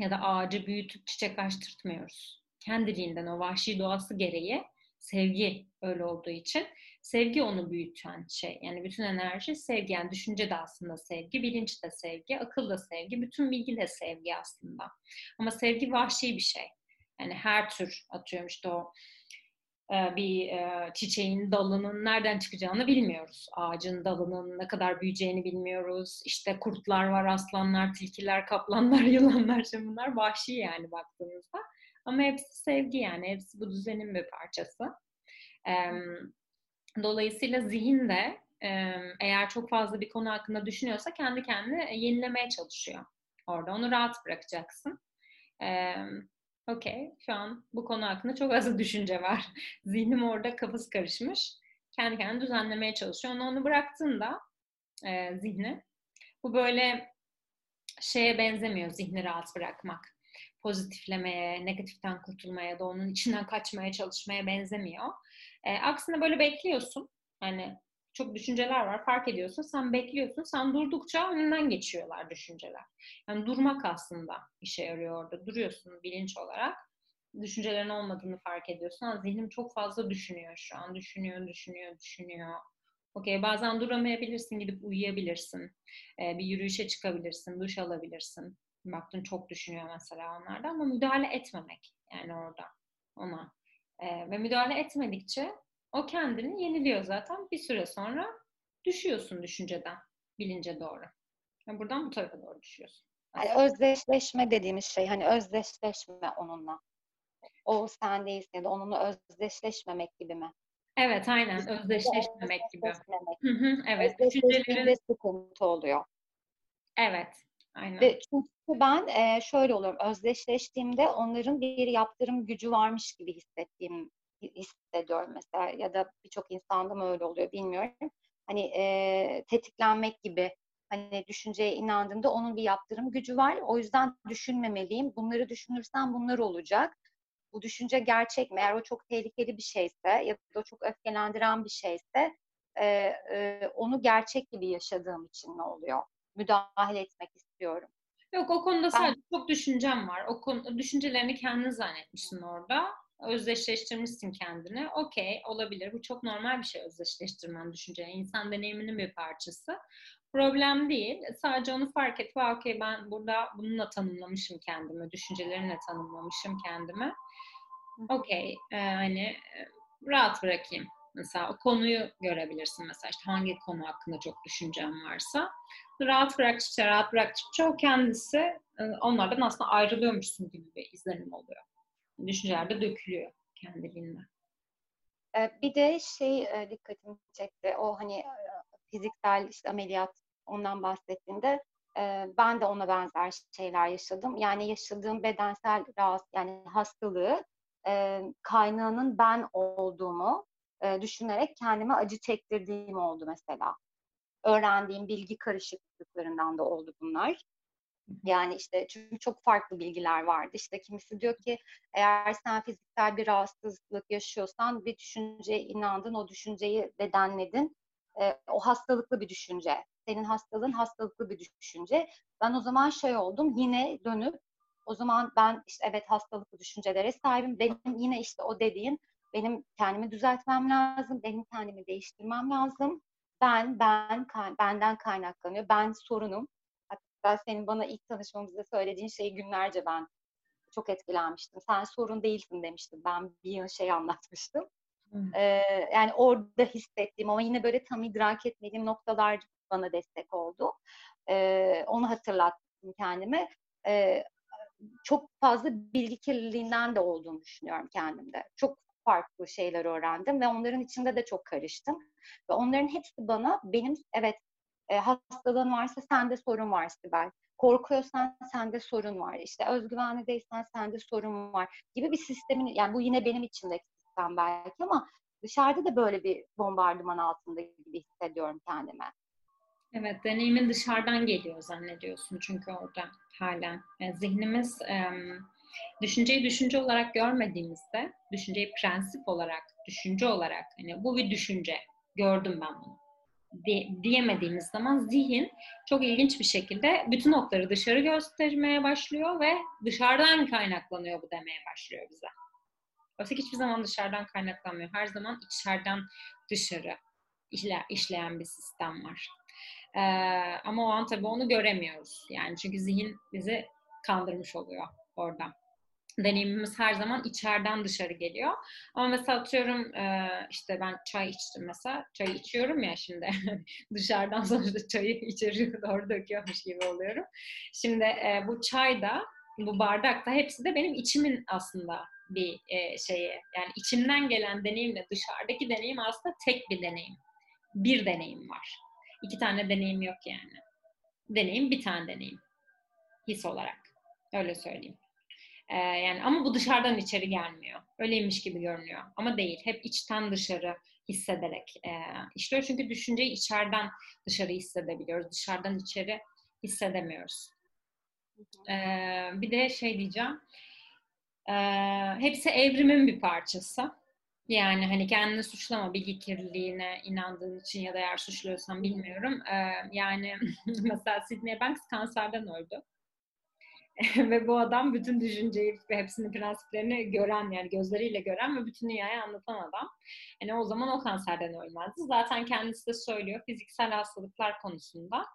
ya da ağacı büyütüp çiçek açtırtmıyoruz. Kendiliğinden o vahşi doğası gereği sevgi öyle olduğu için sevgi onu büyüten şey. Yani bütün enerji sevgi. Yani düşünce de aslında sevgi, bilinç de sevgi, akıl da sevgi, bütün bilgi de sevgi aslında. Ama sevgi vahşi bir şey. Yani her tür atıyorum işte o e, bir e, çiçeğin dalının nereden çıkacağını bilmiyoruz. Ağacın dalının ne kadar büyüyeceğini bilmiyoruz. İşte kurtlar var, aslanlar, tilkiler, kaplanlar, yılanlar, şimdi bunlar vahşi yani baktığımızda. Ama hepsi sevgi yani, hepsi bu düzenin bir parçası. Dolayısıyla zihin de eğer çok fazla bir konu hakkında düşünüyorsa kendi kendine yenilemeye çalışıyor. Orada onu rahat bırakacaksın. Okey, şu an bu konu hakkında çok az düşünce var. Zihnim orada kafası karışmış. Kendi kendini düzenlemeye çalışıyor. Onu, onu bıraktığında e, zihni, bu böyle şeye benzemiyor zihni rahat bırakmak. Pozitiflemeye, negatiften kurtulmaya da onun içinden kaçmaya çalışmaya benzemiyor. E, aksine böyle bekliyorsun. Hani çok düşünceler var fark ediyorsun. Sen bekliyorsun. Sen durdukça önünden geçiyorlar düşünceler. Yani durmak aslında işe yarıyor orada. Duruyorsun bilinç olarak. Düşüncelerin olmadığını fark ediyorsun. Ama zihnim çok fazla düşünüyor şu an. Düşünüyor, düşünüyor, düşünüyor. Okey bazen duramayabilirsin. Gidip uyuyabilirsin. Ee, bir yürüyüşe çıkabilirsin. Duş alabilirsin. Baktın çok düşünüyor mesela onlarda ama müdahale etmemek yani orada ona. Ee, ve müdahale etmedikçe o kendini yeniliyor zaten. Bir süre sonra düşüyorsun düşünceden bilince doğru. Yani buradan bu tarafa doğru düşüyorsun. Yani özdeşleşme dediğimiz şey hani özdeşleşme onunla. O sen değilsin ya da onunla özdeşleşmemek gibi mi? Evet aynen özdeşleşmemek gibi. Hı hı, evet. Düşüncelerin sıkıntı oluyor. Evet. Aynen. Ve çünkü ben e, şöyle oluyorum. Özdeşleştiğimde onların bir yaptırım gücü varmış gibi hissettiğim hissediyorum mesela ya da birçok insanda mı öyle oluyor bilmiyorum. Hani e, tetiklenmek gibi hani düşünceye inandığımda onun bir yaptırım gücü var. O yüzden düşünmemeliyim. Bunları düşünürsem bunlar olacak. Bu düşünce gerçek mi? Eğer o çok tehlikeli bir şeyse ya da çok öfkelendiren bir şeyse e, e, onu gerçek gibi yaşadığım için ne oluyor? Müdahale etmek istiyorum. Yok o konuda ben... sadece çok düşüncem var. O konu, düşüncelerini kendin zannetmişsin orada özdeşleştirmişsin kendini. Okey, olabilir. Bu çok normal bir şey özdeşleştirmen düşünce. İnsan deneyiminin bir parçası. Problem değil. Sadece onu fark et. Okey ben burada bununla tanımlamışım kendimi. Düşüncelerimle tanımlamışım kendimi. okey e, hani rahat bırakayım. Mesela o konuyu görebilirsin. Mesela işte hangi konu hakkında çok düşüncem varsa. Rahat bıraktıkça, rahat bıraktıkça o kendisi e, onlardan aslında ayrılıyormuşsun gibi bir izlenim oluyor. Düşünceler de dökülüyor kendiliğinden. E, bir de şey e, dikkatimi çekti. O hani fiziksel işte ameliyat ondan bahsettiğinde ben de ona benzer şeyler yaşadım. Yani yaşadığım bedensel rahatsız yani hastalığı kaynağının ben olduğumu düşünerek kendime acı çektirdiğim oldu mesela. Öğrendiğim bilgi karışıklıklarından da oldu bunlar. Yani işte çünkü çok farklı bilgiler vardı. İşte kimisi diyor ki eğer sen fiziksel bir rahatsızlık yaşıyorsan bir düşünceye inandın, o düşünceyi bedenledin. E, o hastalıklı bir düşünce. Senin hastalığın hastalıklı bir düşünce. Ben o zaman şey oldum yine dönüp o zaman ben işte evet hastalıklı düşüncelere sahibim. Benim yine işte o dediğin benim kendimi düzeltmem lazım. Benim kendimi değiştirmem lazım. Ben, ben, benden kaynaklanıyor. Ben sorunum. Hatta senin bana ilk tanışmamızda söylediğin şeyi günlerce ben çok etkilenmiştim. Sen sorun değilsin demiştim. Ben bir yıl şey anlatmıştım. Ee, yani orada hissettiğim ama yine böyle tam idrak etmediğim noktalar bana destek oldu. Ee, onu hatırlattım kendime. Ee, çok fazla bilgi kirliliğinden de olduğunu düşünüyorum kendimde. Çok farklı şeyler öğrendim ve onların içinde de çok karıştım. Ve onların hepsi bana benim evet e, hastalığın varsa sende sorun var Sibel. Korkuyorsan sende sorun var. İşte özgüvenli değilsen sende sorun var gibi bir sistemin yani bu yine benim içimdeki sistem belki ama dışarıda da böyle bir bombardıman altında gibi hissediyorum kendime. Evet, deneyimin dışarıdan geliyor zannediyorsun çünkü orada halen. Yani zihnimiz e, düşünceyi düşünce olarak görmediğimizde, düşünceyi prensip olarak, düşünce olarak, hani bu bir düşünce, gördüm ben bunu diyemediğimiz zaman zihin çok ilginç bir şekilde bütün okları dışarı göstermeye başlıyor ve dışarıdan kaynaklanıyor bu demeye başlıyor bize. Oysa hiçbir zaman dışarıdan kaynaklanmıyor. Her zaman içeriden dışarı işleyen bir sistem var. Ee, ama o an tabii onu göremiyoruz. Yani çünkü zihin bizi kandırmış oluyor orada. Deneyimimiz her zaman içeriden dışarı geliyor. Ama mesela atıyorum e, işte ben çay içtim mesela. Çay içiyorum ya şimdi. Dışarıdan sonuçta çayı içeri doğru döküyormuş gibi oluyorum. Şimdi e, bu çay da bu bardak da hepsi de benim içimin aslında bir e, şeyi. Yani içimden gelen deneyimle dışarıdaki deneyim aslında tek bir deneyim. Bir deneyim var. İki tane deneyim yok yani. Deneyim bir tane deneyim. His olarak. Öyle söyleyeyim. Ee, yani ama bu dışarıdan içeri gelmiyor. Öyleymiş gibi görünüyor. Ama değil. Hep içten dışarı hissederek e, işliyor. Çünkü düşünceyi içeriden dışarı hissedebiliyoruz. Dışarıdan içeri hissedemiyoruz. Ee, bir de şey diyeceğim. Ee, hepsi evrimin bir parçası. Yani hani kendini suçlama bilgi kirliliğine inandığın için ya da eğer suçluyorsan bilmiyorum. Ee, yani mesela Sidney Banks kanserden öldü. ve bu adam bütün düşünceyi ve hepsinin prensiplerini gören yani gözleriyle gören ve bütün dünyayı anlatan adam. Yani o zaman o kanserden ölmezdi. Zaten kendisi de söylüyor fiziksel hastalıklar konusunda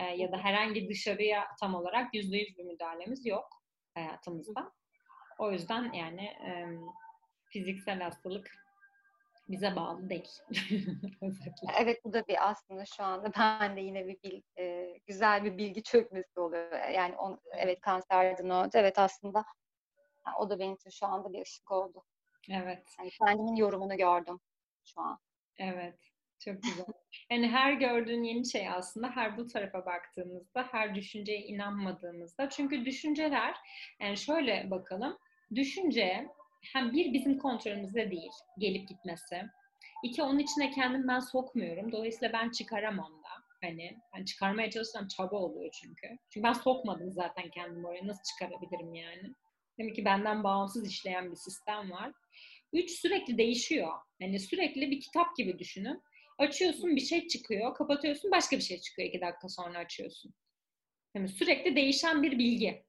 e, ya da herhangi dışarıya tam olarak yüzde yüz bir müdahalemiz yok hayatımızda. O yüzden yani e, fiziksel hastalık bize bağlı değil. evet bu da bir aslında şu anda ben de yine bir bil, e, güzel bir bilgi çökmesi oluyor. Yani on, evet kanserden oldu. Evet aslında o da benim için şu anda bir ışık oldu. Evet. Yani kendimin yorumunu gördüm şu an. Evet. Çok güzel. Yani her gördüğün yeni şey aslında her bu tarafa baktığımızda, her düşünceye inanmadığımızda. Çünkü düşünceler, yani şöyle bakalım, düşünce hem bir bizim kontrolümüzde değil gelip gitmesi. İki onun içine kendim ben sokmuyorum. Dolayısıyla ben çıkaramam da. Hani ben çıkarmaya çalışsam çaba oluyor çünkü. Çünkü ben sokmadım zaten kendimi oraya. Nasıl çıkarabilirim yani? Demek ki benden bağımsız işleyen bir sistem var. Üç sürekli değişiyor. Yani sürekli bir kitap gibi düşünün. Açıyorsun bir şey çıkıyor, kapatıyorsun başka bir şey çıkıyor iki dakika sonra açıyorsun. Yani sürekli değişen bir bilgi.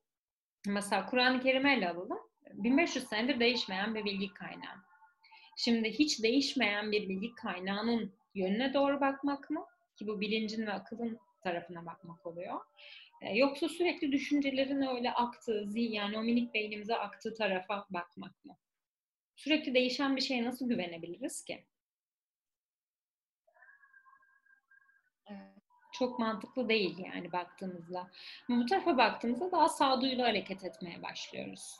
Mesela Kur'an-ı Kerim'e ele alalım. 1500 senedir değişmeyen bir bilgi kaynağı. Şimdi hiç değişmeyen bir bilgi kaynağının yönüne doğru bakmak mı? Ki bu bilincin ve akılın tarafına bakmak oluyor. E, yoksa sürekli düşüncelerin öyle aktığı, zihin yani o minik beynimize aktığı tarafa bakmak mı? sürekli değişen bir şeye nasıl güvenebiliriz ki? Çok mantıklı değil yani baktığımızda. Bu tarafa baktığımızda daha sağduyulu hareket etmeye başlıyoruz.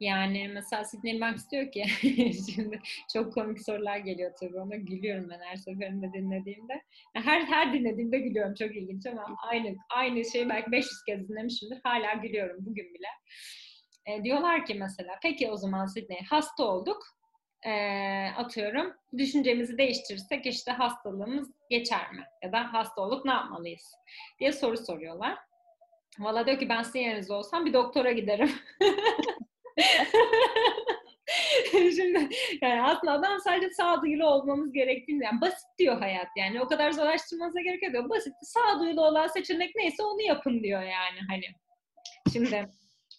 Yani mesela Sidney Banks diyor ki şimdi çok komik sorular geliyor tabii ona gülüyorum ben her seferinde dinlediğimde. Her her dinlediğimde gülüyorum çok ilginç ama aynı aynı şeyi belki 500 kez dinlemişimdir hala gülüyorum bugün bile. E, diyorlar ki mesela peki o zaman Sidney hasta olduk e, atıyorum düşüncemizi değiştirirsek işte hastalığımız geçer mi? Ya da hasta olup ne yapmalıyız? diye soru soruyorlar. Valla diyor ki ben sizin yerinizde olsam bir doktora giderim. Şimdi yani aslında adam sadece sağduyulu olmamız gerektiğini yani basit diyor hayat yani o kadar zorlaştırmanıza gerek yok. Basit sağduyulu olan seçenek neyse onu yapın diyor yani hani. Şimdi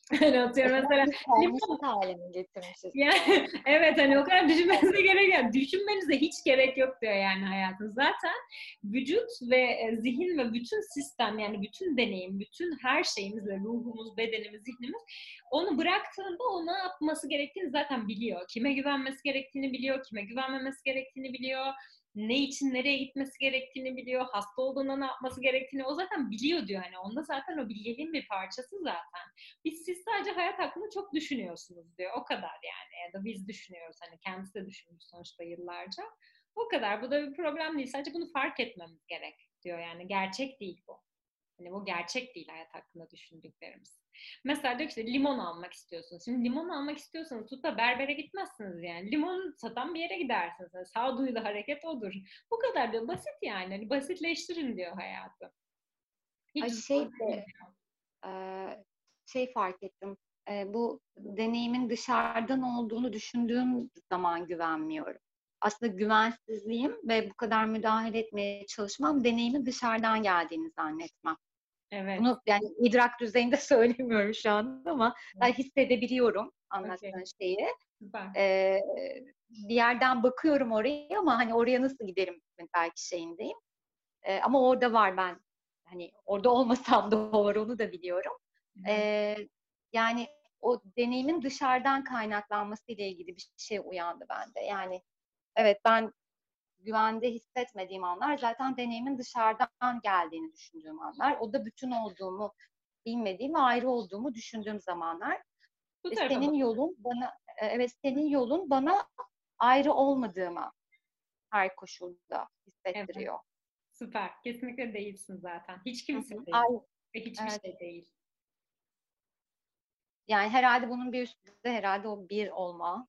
Hani atıyorum mesela limon halini getirmişiz. Yani, evet hani o kadar düşünmenize gerek yok. Düşünmenize hiç gerek yok diyor yani hayatın. Zaten vücut ve e, zihin ve bütün sistem yani bütün deneyim, bütün her şeyimiz ve ruhumuz, bedenimiz, zihnimiz onu bıraktığında o ne yapması gerektiğini zaten biliyor. Kime güvenmesi gerektiğini biliyor, kime güvenmemesi gerektiğini biliyor ne için nereye gitmesi gerektiğini biliyor, hasta olduğunda ne yapması gerektiğini o zaten biliyor diyor. Hani onda zaten o bilgeliğin bir parçası zaten. Biz siz sadece hayat hakkında çok düşünüyorsunuz diyor. O kadar yani. Ya da biz düşünüyoruz. Hani kendisi de düşünmüş sonuçta yıllarca. O kadar. Bu da bir problem değil. Sadece bunu fark etmemiz gerek diyor yani. Gerçek değil bu. Hani bu gerçek değil hayat hakkında düşündüklerimiz. Mesela diyor işte limon almak istiyorsunuz. Şimdi limon almak istiyorsanız tutup da berbere gitmezsiniz yani. Limon satan bir yere gidersiniz. Yani sağduyulu hareket odur. Bu kadar diyor. Basit yani. Hani basitleştirin diyor hayatı. Hiç Ay şey de, e, şey fark ettim. E, bu deneyimin dışarıdan olduğunu düşündüğüm zaman güvenmiyorum. Aslında güvensizliğim ve bu kadar müdahale etmeye çalışmam deneyimin dışarıdan geldiğini zannetmem. Evet. Bunu yani idrak düzeyinde söylemiyorum şu anda ama ben hissedebiliyorum anlattığın okay. şeyi. Süper. Ee, bir yerden bakıyorum oraya ama hani oraya nasıl giderim belki şeyindeyim. Ee, ama orada var ben. Hani orada olmasam da var onu da biliyorum. Ee, yani o deneyimin dışarıdan kaynaklanması ile ilgili bir şey uyandı bende. Yani evet ben güvende hissetmediğim anlar zaten deneyimin dışarıdan geldiğini düşündüğüm anlar. O da bütün olduğumu bilmediğim ve ayrı olduğumu düşündüğüm zamanlar. Bu senin yolun bana e, evet senin yolun bana ayrı olmadığımı her koşulda hissettiriyor. Evet. Süper. Kesinlikle değilsin zaten. Hiç kimse değil. Ay, ve hiçbir evet. şey değil. Yani herhalde bunun bir üstünde herhalde o bir olma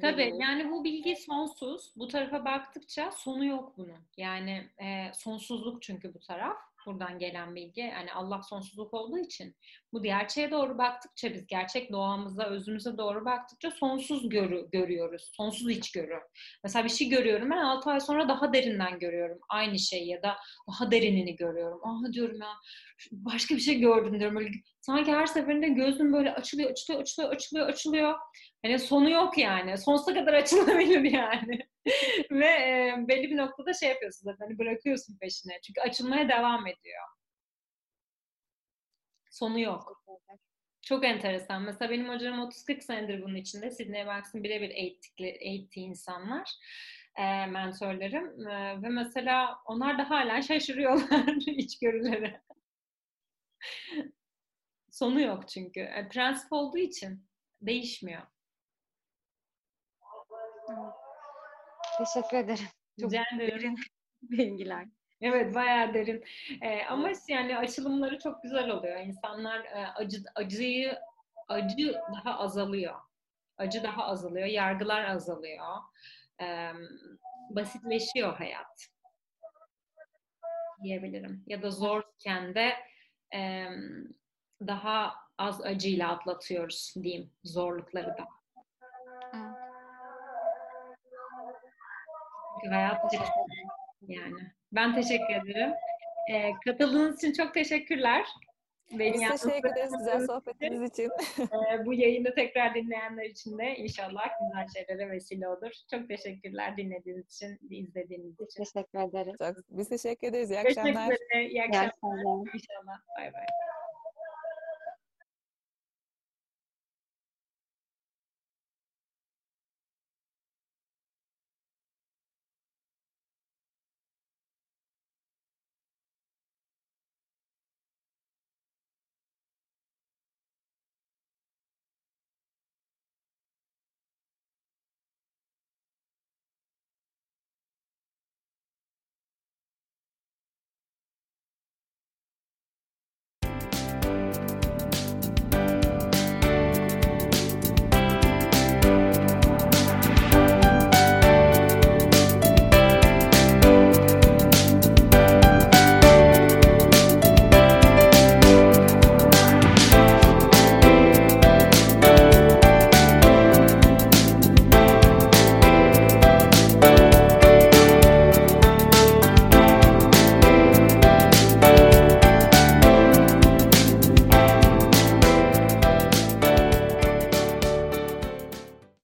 Tabii yani bu bilgi sonsuz. Bu tarafa baktıkça sonu yok bunun. Yani e, sonsuzluk çünkü bu taraf. Buradan gelen bilgi. Yani Allah sonsuzluk olduğu için bu gerçeğe doğru baktıkça biz gerçek doğamıza, özümüze doğru baktıkça sonsuz görü, görüyoruz. Sonsuz iç görü. Mesela bir şey görüyorum ben 6 ay sonra daha derinden görüyorum. Aynı şey ya da daha derinini görüyorum. Aha diyorum ya başka bir şey gördüm diyorum. Böyle, sanki her seferinde gözüm böyle açılıyor, açılıyor, açılıyor, açılıyor, açılıyor. Hani sonu yok yani. Sonsuza kadar açılabilir yani. Ve e, belli bir noktada şey yapıyorsun zaten. Hani bırakıyorsun peşine. Çünkü açılmaya devam ediyor. Sonu yok. Çok enteresan. Mesela benim hocam 30-40 senedir bunun içinde. Sidney Banks'ın birebir eğittiği insanlar e, mentörlerim e, ve mesela onlar da hala şaşırıyorlar içgörüleri. Sonu yok çünkü. E, prensip olduğu için değişmiyor. Teşekkür ederim. Çok Rica ederim. bilgiler. Evet bayağı derin. Ee, ama yani açılımları çok güzel oluyor. İnsanlar e, acı acıyı acı daha azalıyor. Acı daha azalıyor, yargılar azalıyor. Ee, basitleşiyor hayat diyebilirim. Ya da zorken de e, daha az acıyla atlatıyoruz diyeyim zorlukları da. Çünkü hayat yani. Ben teşekkür ederim. Ee, katıldığınız için çok teşekkürler. Beni Biz teşekkür ederiz güzel sohbetiniz için. ee, bu yayını tekrar dinleyenler için de inşallah güzel şeylere vesile olur. Çok teşekkürler dinlediğiniz için, izlediğiniz için. Teşekkür ederiz. Çok, biz teşekkür ederiz. İyi akşamlar. İyi akşamlar. İyi akşamlar. İnşallah. Bay bay.